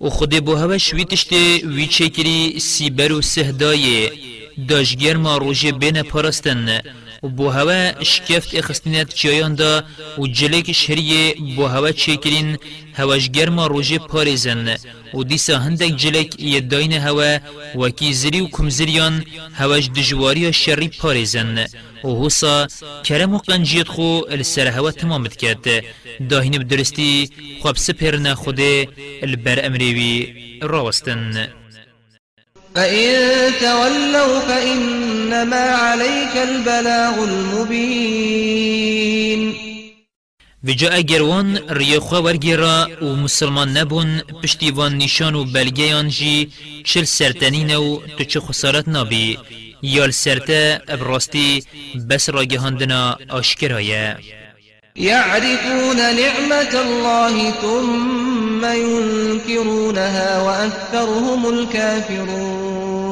و خود بو هوا شوی تشته وی چکری سیبر و سهدایه داشگر ما روژه بین پرستن. و بو هوا شکفت اخستنیت چایان دا و جلک شهریه بو هوا چکرین هواش ما روژه پارزن و دیسا هندک جلک یداین هوا وکی زری و کمزریان هواش دجواری شری پارزن و حوصا کرم و قنجیت خو السر هوا تمامت کرد داهین بدرستی خواب سپرنا خوده البر امریوی راوستن. فإن تولوا فإنما عليك البلاغ المبين. وجا اگر وان ریخوا ورگیرا و مسلمان نبون پشتی وان نشان و بلگیان جی چل سرتنین و تو چه خسارت نابی. یال سرته ابراستی بس راگهاندنا آشکرایه. يعرفون نعمة الله ثم ينكرونها وأكثرهم الكافرون.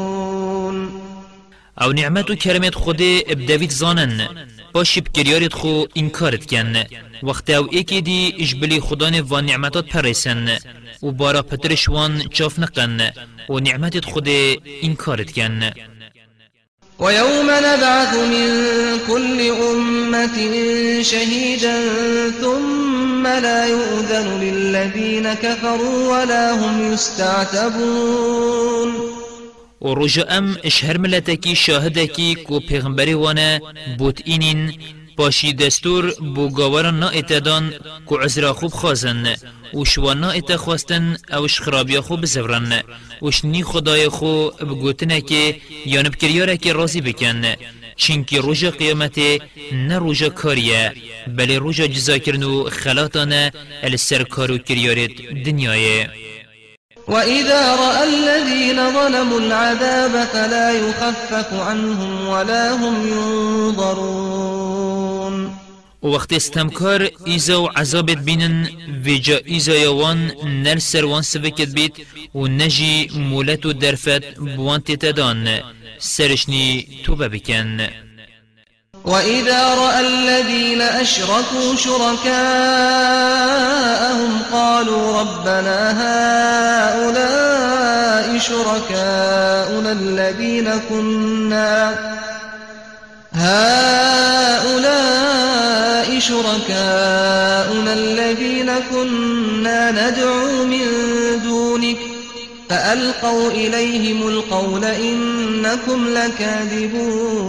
أو نعمت و کرمت خود ابدویت زانن باشی بکریارت خو انکارت کن. وقت أو ایکی دی اجبلی خدان و نعمتات پرسن و بارا پترش وان چاف نقن و نعمتت خود انکارت کن. ويوم نبعث من كل أمة شهيدا ثم لا يؤذن للذين كفروا ولا هم يستعتبون. و رجا ام اشهر ملتکی شاهدکی کو پیغمبری وانه بوت اینین باشی دستور بو گاوران نا اتدان کو عزرا خوب خازن وش نا اتخواستن اوش خرابیا خوب بزورن وش نی خدای خو بگوتنه که یان بکریاره که رازی بکن. چینکی روژا قیامت نه روژا کاریه بله روژا جزا کرنو خلاتانه السر کارو کریارت دنیایه. وإذا رأى الذين ظلموا العذاب فلا يخفف عنهم ولا هم ينظرون وقت استمكار إيزا وعذابت بينن ويجا إيزا يوان نر سروان سبكت بيت ونجي مولت درفت بوان تتدان سرشني توبة بكن وإذا رأى الذين أشركوا شركاءهم قالوا ربنا هؤلاء شركاؤنا الذين كنا هؤلاء شركاؤنا الذين كنا ندعو من دونك فألقوا إليهم القول إنكم لكاذبون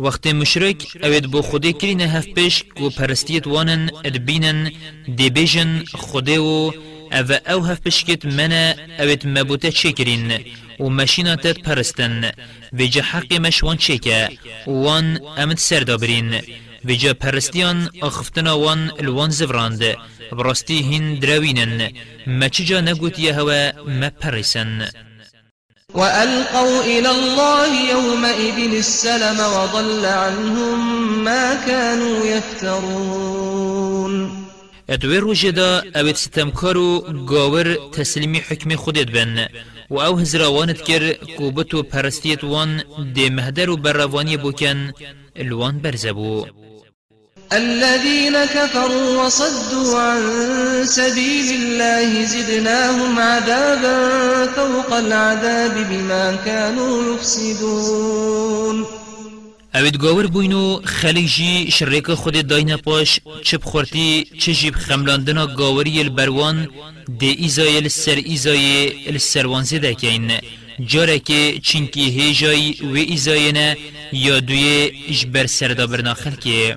وقت مشرک اوید بو خوده کرینه هف پیش کو پرستیت وانن ادبینن دی بیجن خوده و أو أو هف پشکت منه اوید مبوته چه کرین و مشینا تد پرستن. ویجا حق مشوان چه که؟ وان امد سر دابرین. ویجا پرستیان اخفتنا وان الوان زفراند. براستی هین دراوینن ما چجا نگوت یهوه ما پرسن وألقوا إلى الله يومئذ السلم وضل عنهم ما كانوا يفترون. ادوی روژه دا اوید ستمکارو گاور تسلیمی حکم خودت بن و أو هزراوانت کر کوبتو پرستیت وان دی مهدر و بروانی بوکن الوان برزبو. الذين كفروا وصدوا عن سبيل الله زدناهم عذابا فوق العذاب بما كانوا يفسدون. اوید گاور بوینو خلیجی شرک خود داینه پاش چپ خورتی چه جیب خملاندنا گاوری البروان دی ایزای السر ایزای السروان زده کین جاره که چینکی هیجای و ایزاینا یا دوی اجبر سردا برنا خلکه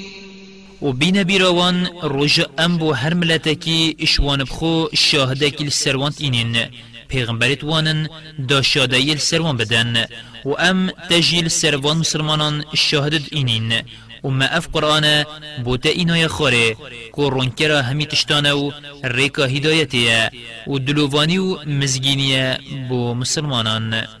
و بین بیروان روژ ام بو هر ملتکی إشوان بخو شاهده سروانت اینین پیغمبرت وانن دا شادهی سروان بدن. و ام تجیل سروان مسلمانان شاهدت اینین و ما اف قرآن بوتا اینای خاره که رونکرا همی تشتانه و ریکا هدایتیه. و و مزگینیه بو مسلمانان.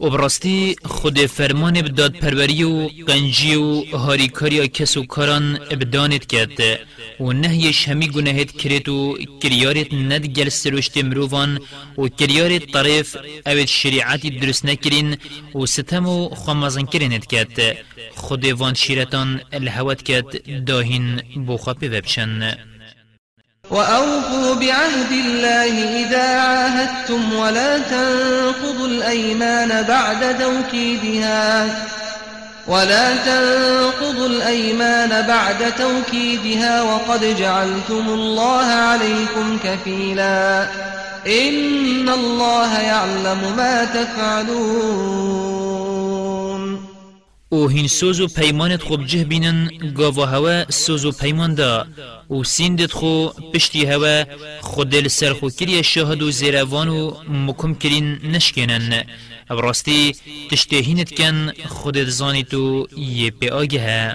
و براستی خود فرمان بداد پروری و قنجی و هاریکاری کس و کاران بدانت کرد و نهیش همی گناهت کرد و کریارت ند گل سروشت مروفان و کریارت طرف اوید شریعتی درست نکرین و ستم و خامازن کرنت کرد. خود وان شیرتان الهوت کرد. داهین بوخاپی وبشن وأوفوا بعهد الله إذا عاهدتم ولا تنقضوا الأيمان بعد توكيدها. ولا تنقضوا الأيمان بعد توكيدها وقد جعلتم الله عليكم كفيلا. إن الله يعلم ما تفعلون. أو هین سوز و پیمانت خوب جه بینن گاوا هوا سوز و پیمان دا. و سیندت خو پشتی هوا خود دل سر خو کری شهد و زیروان و مکم کرین نشکنن. ابراستی تشتهینت کن خودت زانی تو یه پی آگه.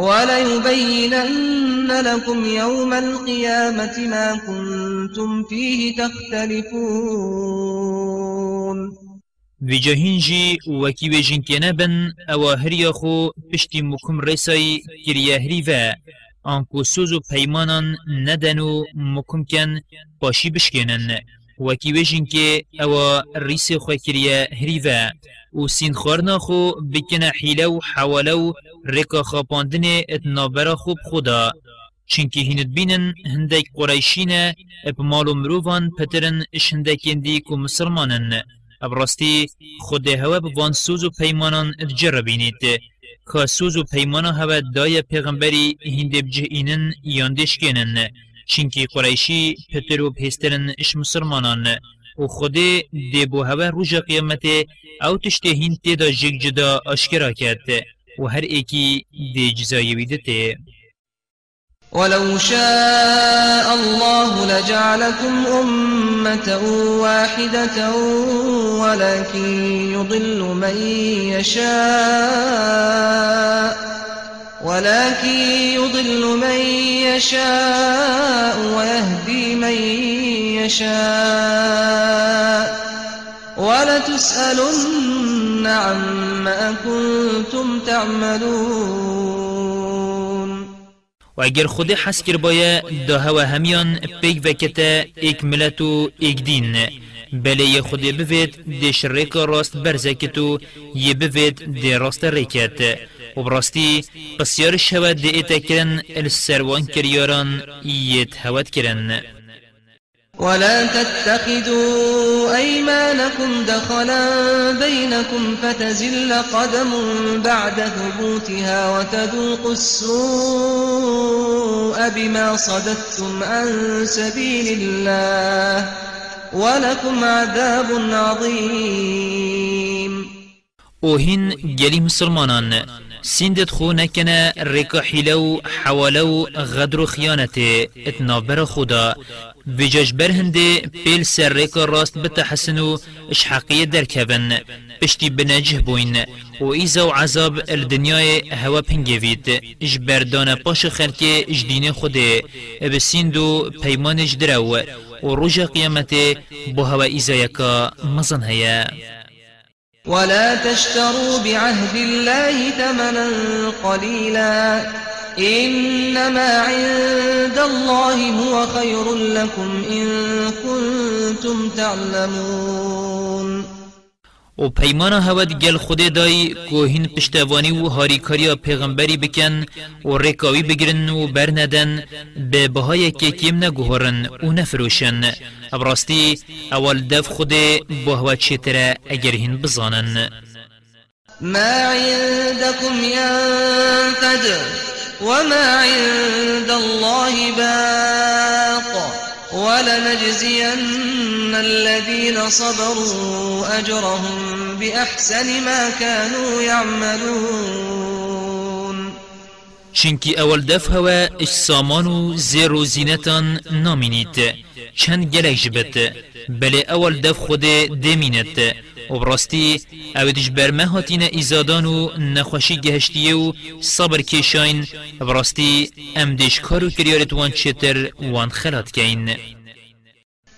وليبينن لكم يوم القيامة ما كنتم فيه تختلفون. ویجین که نبن أو هریا خو پشتی مکم رسای کریه هری و آنکو سوز و پیمانان ندن و مکم کن باشی بشکنن وکی ویجین که أو ریس خو هری و و سین خورنا خو بکنه حیله و حواله و رکا خاپاندن اتنابرا خوب خدا. چنکی هینت بینن هندک قریشینه اپ مالو مروفان پترن اش هندکین دی کو مسلمانن. ابراستی خود هوا بوان سوز و پیمانان اتجر بینید. که سوز و پیمانا هوا دای پیغمبری هنده بجه اینن یاندش کنن چنکی قریشی پتر و پیسترن اش مسلمانان. و خود دی بو هوا روژ قیامت أو تشته هین تیدا جگ جدا اشکرا کرد و هر ایکی دی جزایی ویدته ولو شاء الله لجعلكم أمة واحدة ولكن يضل من يشاء. ولكن يضل من يشاء ويهدي من يشاء. ولتسألن عما كنتم تعملون. و اگر خود حس کر باید دا هوا همیان پیگ بله یه خود بوید دی شرک راست برزکتو یه بوید دی راست ریکت. و براستی بسیار شود دی ایتا کرن السروان کریاران ایت هوت کرن. ولا تتخذوا أيمانكم دخلا بينكم فتزل قدم بعد ثبوتها وتذوقوا السوء بما صددتم عن سبيل الله. ولكم عذاب عظيم. أو هین گلی مسلمانان سندت خو نکنه رکا حیلو حوالو غدر و خیانت اتنابر خدا بجاج برهنده پیل سر رکا راست بتحسنو اش حقیه درکبن پشتی بنجه بوین و ایزا و عذاب الدنیای هوا پنگوید اش بردان پاش خلک اش دین خوده بسیندو پیمانش درو و روژ قیامت بو هوا ایزا یکا مزن هیا ولا تشتروا بعهد الله ثمنا قليلا إنما عند الله هو خير لكم إن كنتم تعلمون و پیمانا هود گل خود دای کوهین پشتوانی و هاریکاریا پیغمبری بکن و رکاوی بگرن و برندن به بهای که کم نگوهرن و نفروشن. ابراستی اول دف خود بهوا چیتره اگر هین بزانن. ما عندكم ينفد وما عند الله باق ولنجزين الذين صبروا أجرهم بأحسن ما كانوا يعملون. چنکی اول دف هوا اش سامان و زیر و زینتان نامینید چند گلک جبت بله اول دف خود دمینت. و براستی اویدش برمه هاتین ایزادان نخوشی گهشتیه صبر کشاین. براستی امدش کارو کریارت وان چتر وان خلات کین.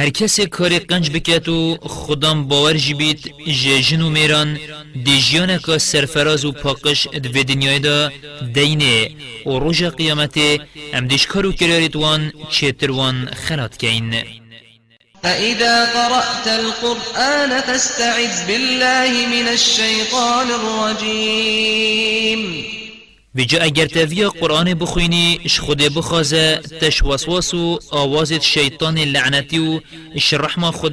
هر کسی کاری قنج بکت و خودم باور جبید جیجن و میران دیجیانه که سرفراز و پاکش دو دنیای دا دینه. و روژ قیامت ام دیش کارو کرارید وان چیتر وان خلات کین. فإذا قرأت القرآن فاستعذ بالله من الشيطان الرجيم بجا اگر تاویا قرآن بخوینی اش خود بخوازه تش وسواس و آواز شیطان لعنتی و اش رحمه خود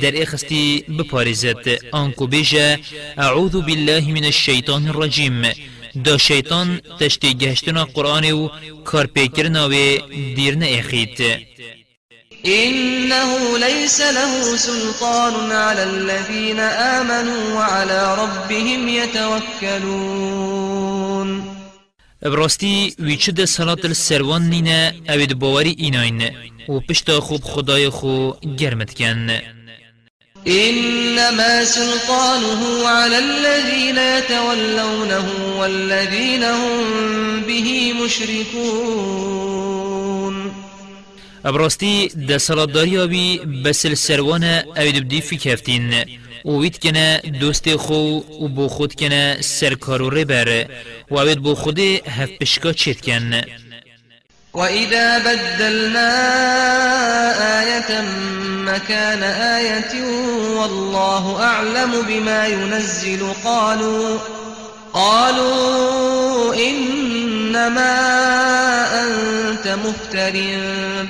در اخستی بپارزد آنکو بجا اعوذ بالله من الشیطان الرجیم. دا شیطان تشتی گهشتنا قرآن و کار پیکرنا و دیر اخید إنه ليس له سلطان على الذين آمنوا وعلى ربهم يتوكلون. براستی ویچه ده صلات السروان نینه اوید باوری ایناین و پشتا خوب خدای خو گرمت کن إنما سلطانه على الذين يتولونه والذين هم به مشركون ابراستی ده صلات داری آبی بسل سروان اوید بدی فی کفتین و وید کنه دوست خو و بو خود کنه سرکارو ربر و اوید بو خود هف پشکا چید کن وإذا بدلنا آية مكان آية والله أعلم بما ينزل قالوا قالوا إنما أنت مفتر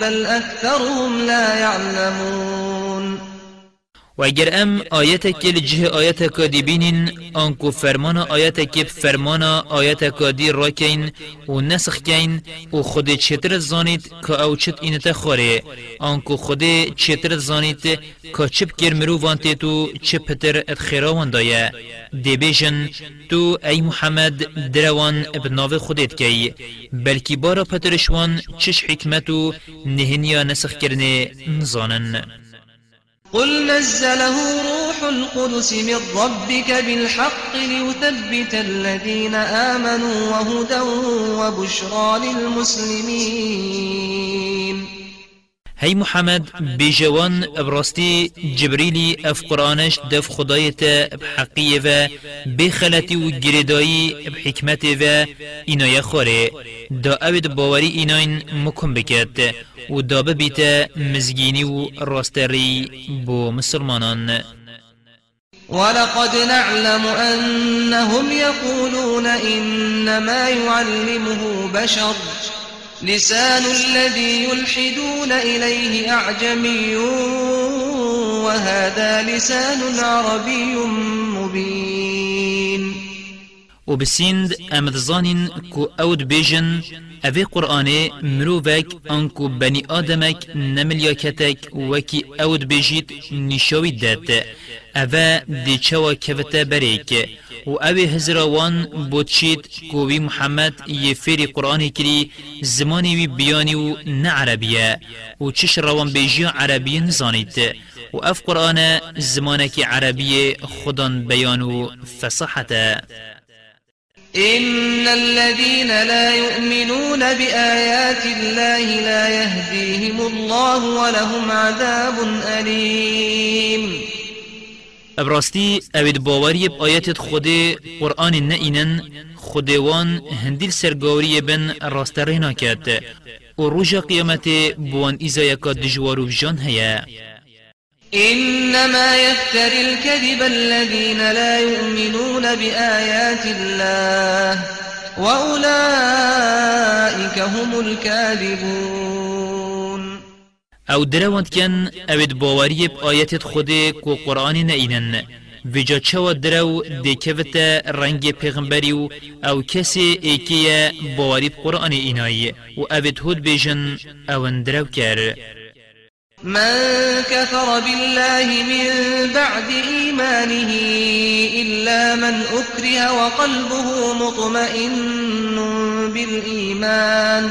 بل أكثرهم لا يعلمون و اگر ام آیت که لجه آیت که دی بینین آنکو فرمان آیت که فرمان آیت که دی را کین و نسخ کین و خود چطر زانید که او چت اینت خوره. آنکو خود چطر زانید که چپ گر مرو وانتی تو چپ پتر ات خیراوان دایه دی بیجن تو ای محمد دروان ابناو خودت کی. بلکی بارا پترشوان چش حکمتو نهنیا نسخ کرنه نزانن. قل نزله روح القدس من ربك بالحق ليثبت الذين آمنوا وهدى وبشرى للمسلمين. هی محمد بجوان براستی جبریلی اف قرآنش دف خدایت بحقیه و بخلتی و گردایی بحکمت و اینای خوره دا اوید باوری ایناین مکم بکد و دا ببیت مزگینی و راستری بو مسلمانان. ولقد نعلم أنهم يقولون إنما يعلمه بشر لسان الذي يلحدون إليه أعجمي وهذا لسان عربي مبين. و بسیند أمد زانین کو أود بیجن اوی قرآن مروفک انکو بنی آدمک نملیاکتک وکی أود نشاوی داد اوه دی چوا کفتا بریک و اوی هزراوان بوتشید کووی محمد فیری قرآن کری زمانی وی بیانی و نه و چش روان بیجی عربی نزانید و اف قرآن زمانك عربی خودان بیان و إن الذين لا يؤمنون بآيات الله لا يهديهم الله ولهم عذاب أليم ابراستی اوید باوری بآیت خود قرآن نئینن خودوان هندیل سرگاوری بن راست رینا کرد و روژ قیامت بوان ایزا یکا دجوارو جان هیا إنما يفتر الكذب الذين لا يؤمنون بآيات الله وأولئك هم الكاذبون. أو دروند کن اوید باوری آیت خود کو قرآن نینن ویجا چوا درو دیکوت رنگ پیغمبری أو کسی ایکی باوری قرآن اینایی و اوید هود بیجن أو درو کر. من كفر بالله من بعد إيمانه إلا من أكره وقلبه مطمئن بالإيمان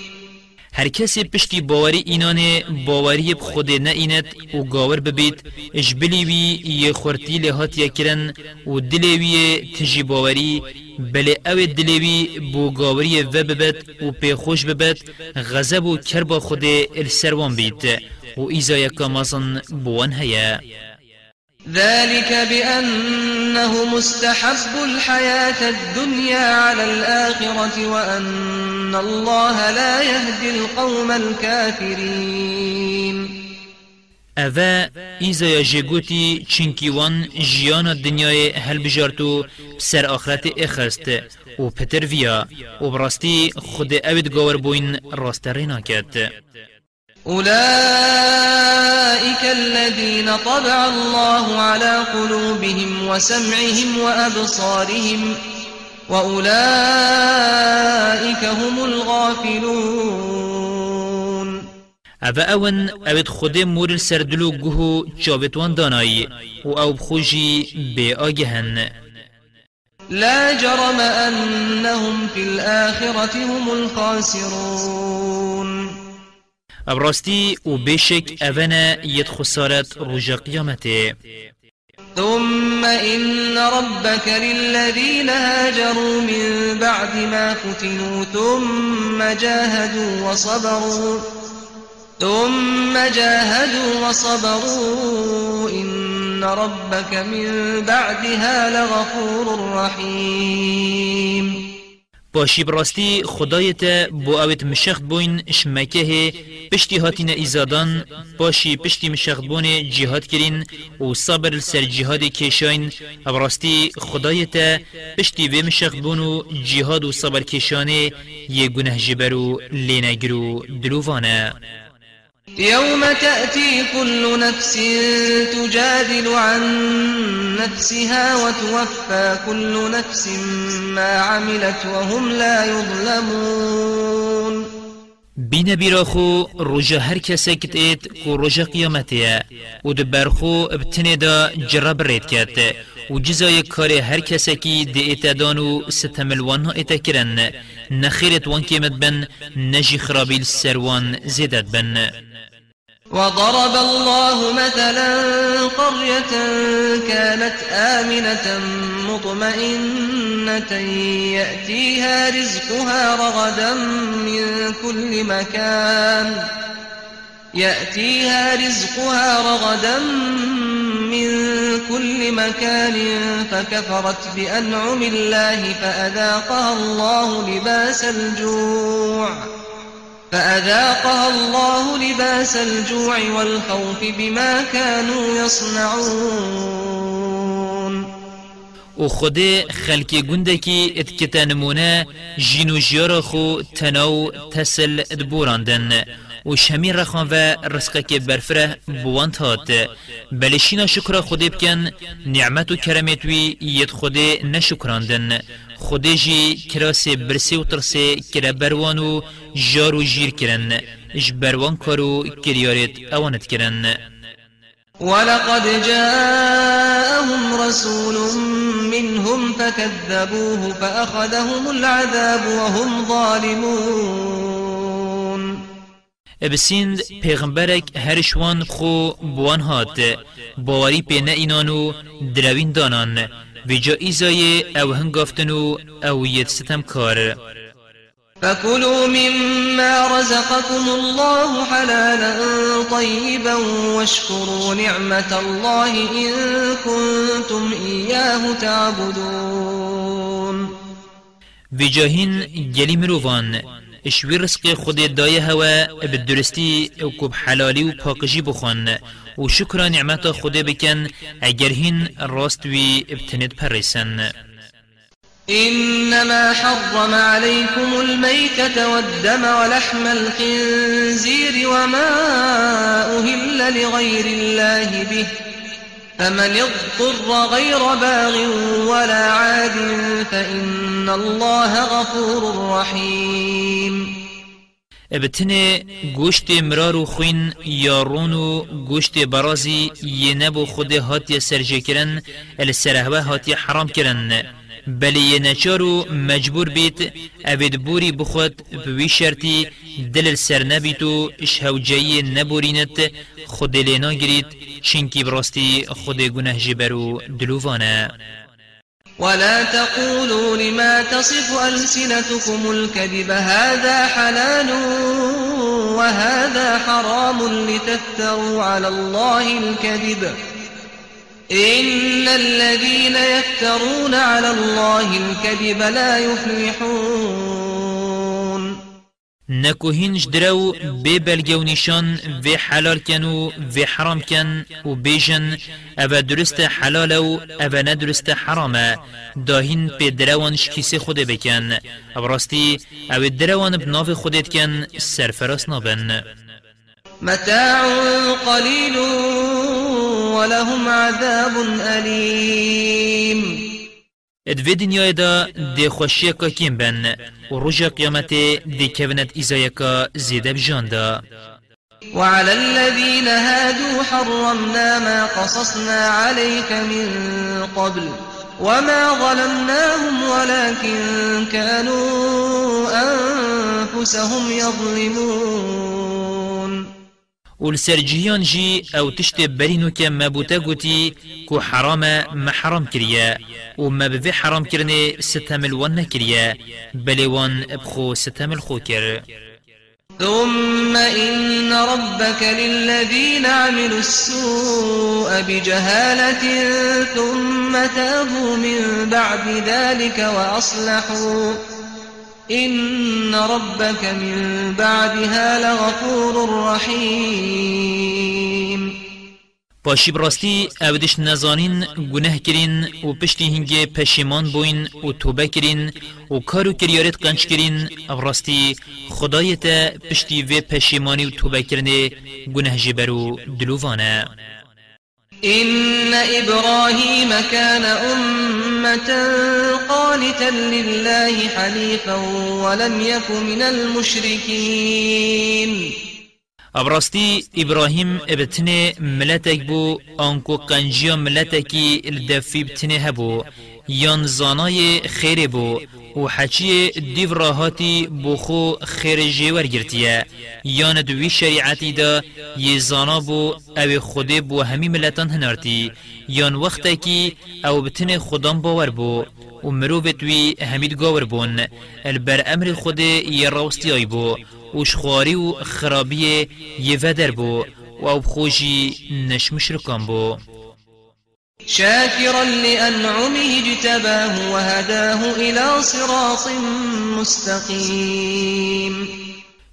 هر کسی پشتی باوری اینانه باوری خود نه ایند و گاور ببید اش بلیوی یه خورتی لحات یکرن و دلیوی تجی باوری بله أو دلیوی بو گاوری و ببید و پی خوش ببید غضب و کربا خود السروان بید و ایزا یکا مازن بوان هیا ذلك بأنه مستحب الحياة الدنيا على الآخرة وأن الله لا يهدي القوم الكافرين. اوه یا جگوتی چنکی وان جیان دنیای هل بجارتو سر آخرت اخست و پتر ویا و براستی خود اوید أولئك الذين طبع الله على قلوبهم وسمعهم وأبصارهم وأولئك هم الغافلون. اوه أون اوید خود مور سردلو گوهو جاوتوان دانایی و أو بخوشی بی آگهن. لا جرم أنهم في الآخرة هم الخاسرون. ابراستی و بشک اونا ید خسارت رجا قیامته ثم إن ربك للذين هاجروا من بعد ما فتنوا ثم جاهدوا وصبروا ثم جاهدوا وصبروا إن ربك من بعدها لغفور رحيم. باشی براستی خدایت بو اوت مشخت بوین شمکه پشتی هاتین ایزادان باشی پشتی مشخت بون جهاد کرین و صبر سر جهاد کشاین. براستی خدایت پشتی و مشخت بون و جهاد و صبر کشانه یه گنه جبرو لینگرو دلووانه. يوم تأتي كل نفس تجادل عن نفسها وتوفى كل نفس ما عملت وهم لا يظلمون. بین بیراخو رجا هر کسی کت اید کو رجا قیامتیه و دبرخو ابتنه دا جرب رید کرد. و جزای کار هر کسی کی دی ایتدان و ستملوان ها ایتا کرن. نخیرت وان کیمت بن نجی خرابیل سروان زیدت بن. وضرب الله مثلا قرية كانت آمنة مطمئنة يأتيها رزقها رغدا من كل مكان. يأتيها رزقها رغدا من كل مكان فكفرت بأنعم الله فأذاقها الله لباس الجوع. فأذاقها الله لباس الجوع والخوف بما كانوا يصنعون. و خود خلکی گنده کی اتکتا نمونه جینو جیارا خو تناو تسل ادبوراندن. و شمیر رخان و رزقه که برفره بوانت هات. بلشینا شکر خود بکن نعمت و کرمت وی ید خود نشکراندن. خود جی کراس برسی و ترسی کرا بروان و جار و جیر کرن اش بروان کارو کریارت اوانت کرن. ولقد جاءهم رسول منهم فكذبوه فأخذهم العذاب وهم ظالمون. ابسیند پیغمبرک هرشوان خو بوان هات باوری پی نه اینانو دروین دانان ویجا ایزای أو هنگافتنو أو ید ستم کار. فكلوا مما رزقكم الله حلالا طيبا واشكروا نعمة الله إن كنتم إياه تعبدون. بجاهين جلي مروفان اشوی رزق خود دایه هوا بدرستی و کب حلالی و پاکجی بخون. و شکر نعمت خود بکن اگر هین راست وی ابتند پرسن. إنما حرم عليكم الميتة والدم ولحم الخنزير وما أهل لغير الله به. فمن اضطر غير باغ ولا عاد فإن الله غفور رحيم. ابتنه گوشت مرار و خوین یارون و گوشت برازی یه نبو خود هاتی سرجه کرن السرهوه هاتی حرام کرن بلی نچارو مجبور بیت اوید بوری بخود بوی شرطی دل سر نبیتو شهوجهی نبورینت خود لینا گرید چنکی براستی خود گناه جبرو دلووانه. ولا تقولوا لما تصف ألسنتكم الكذب هذا حلال وهذا حرام لتفتروا على الله الكذب. إن الذين يفترون على الله الكذب لا يفلحون. نكو هنج درو بي بلگو نشان في حلال كن و في حرام كن و بيجن اوا درست حلال و اوا ندرست حرام داهين بي دروان شكيسي خود بكن ابراستی أو دروان بناف خودت کن سرفراس نابن. متاع قليل ولهم عذاب أليم. ادوی دنیای دا دی خوشی که کیم بن و رجا قیامت دی کونت ایزای که زیده بجان دا وعلى الذين هادوا حرمنا ما قصصنا عليك من قبل وما ظلمناهم ولكن كانوا أنفسهم يظلمون والسرجيان جي أو تشت برينو كا مبوتا قوتي كو حرام ما حرام كريا وما بفي حرام كرني ستامل ون كريا بلوان بخو ستامل خو كر ثم إن ربك للذين عملوا السوء بجهالة ثم تابوا من بعد ذلك وأصلحوا. إن ربك من بعدها لغفور رحيم. پاشی براستی اودش نزانین گناه کرین و پشتی هنگه پشیمان بوین و توبه کرین و کارو کریارت قنچ کرین. براستی خدایت پشتی و پشیمانی و توبه کرنه گناه جبرو دلووانه إن إبراهيم كان أمة قانتا لله حنيفا ولم يك من المشركين. ابراستی ابراهیم ابتنه ملتک بو آنکو قنجیا ملتکی الدفی بتنه هبو. یان زانای خیر بو و حچی دیو راهاتی بو خو خیر جیور گرتیه یان دوی شریعتی دا یه زانا بو أو خوده بو همی ملتان هنارتی. یان وقتا کی أو بتنه خودان باور بو و مروبت وی همید گاور بون. البر أمر خود یه راوستی آی بو وشخواري و خرابي يفدر بو و بخوجي نش مشركان بو. شاكرا لأنعمه اجتباه وهداه إلى صراط مستقيم.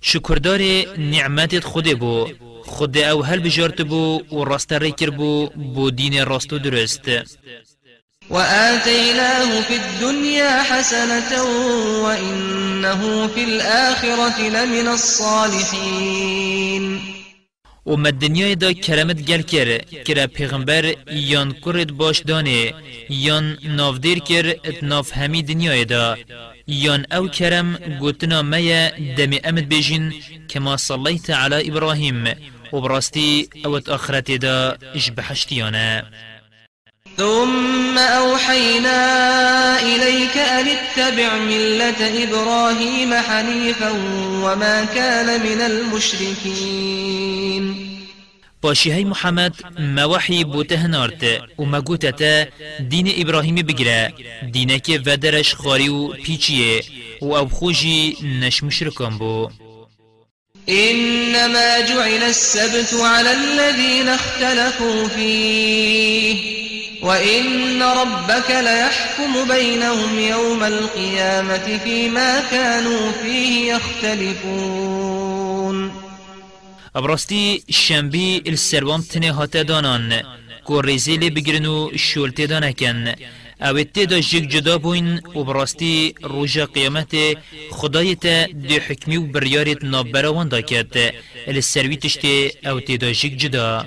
شكردار نعمات خود بو خود أو هل بجارت بو و راست ریکر بو بو دين راستو درست. وآتيناه في الدنيا حسنة وإنه في الآخرة لمن الصالحين. و الدنيا دا کرمت گل کر کرا پیغمبر یان کرد باش دانه یان نافدیر کر ات ناف همی دنیا دا. یان أو کرم گوتنا میا دم امد بجین كما صليت على إبراهيم وبراستي اوت آخرت دا اش بحشتيانا ثم أوحينا إليك أن اتبع ملة إبراهيم حنيفا وما كان من المشركين. باشي هاي محمد ما وحي بوته نارت وما قوتتا دين إبراهيم بگره دينك ودرش خاري و پیچیه و أو خوشی نش مشرکان بو إنما جعل السبت على الذين اختلفوا فيه. وإن ربك ليحكم بينهم يوم القيامة فيما كانوا فيه يختلفون ابراستی شنبی السروام تنه هاته دانان. کو ریزیلی بگرن و شولتی دانکن. أو دا جگ جدا بوین و براستی روژا قیامت خدای تا دی حکمی و بریارت نابراوان دا کرد السروی تشتی أو دا جگ جدا.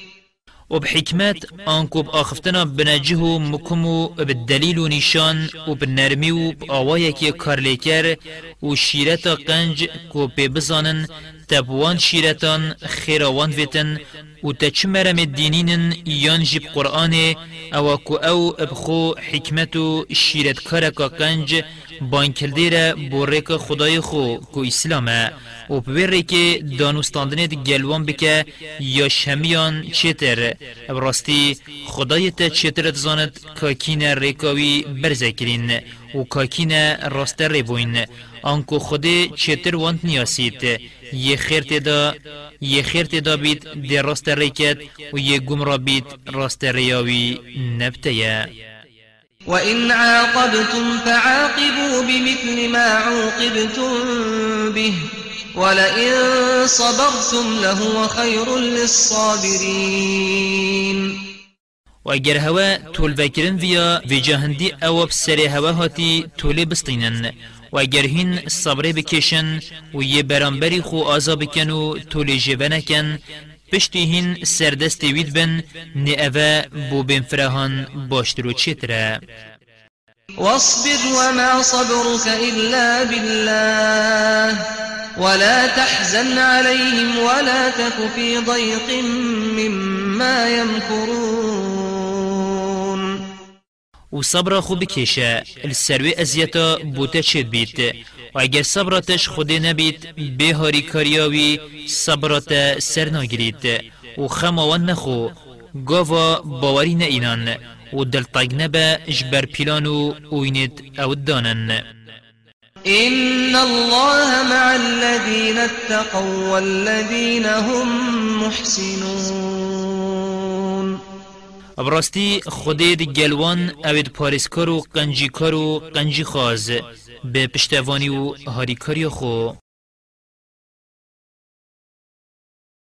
وبحكمت آنكو بآخفتنا بنجه مكمو بالدليل و نشان و بالنرمي و بآوايك كارليكر و شيرتا قنج كو ببزانن تبوان شيرتان خيراوان فيتن و تچ مرم الدينين يان جب قرآن أو كو أو بخو حكمتو شيرت كاركا قنج بانکلدیره بورک خدای خو کو اسلامه و ببره که دانوستاندنه گلوان بکه یا شمیان چیتر براستی خدای تا چیتر تزاند کاکین ریکاوی برزه کرین و کاکین راست ریبوین آنکو خود چیتر وانت نیاسید. یه خیر تدا یه خیر تدا بید دی راست ریکت و یه گمرا بید راست ریاوی نبتیه وإن عاقبتم فعاقبوا بمثل ما عوقبتم به ولئن صبرتم لهو خير للصابرين و اگر هوا طول فکرن ویا و جهندی أو بسر هوا هاتی طول بستینن اگر هین صبر بکشن و یه برانبری خو آزا بکن و طول جبه نکن پشتی هین سردست وید بن نه اوه بو بین فراهان باشترو چیتره واصبر وما صبرك إلا بالله ولا تحزن عليهم ولا تك في ضيق مما يمكرون. و صبر خو بکشه السروی ازیتا بوته چید بیت و اگر صبراتش خودی نبید به هاری کاریاوی صبرات سر نگیرید و خماوان نخو گاوا باوری نه اینان. و دلطاق نبا اجبر پیلانو اوینید أو دانن. إن الله مع الذين اتقوا والذين هم محسنون. ابراستی خودی دی گلوان اوید پارسکار و قنجی کار و قنجی خاز به پشتوانی و هاریکاری خو.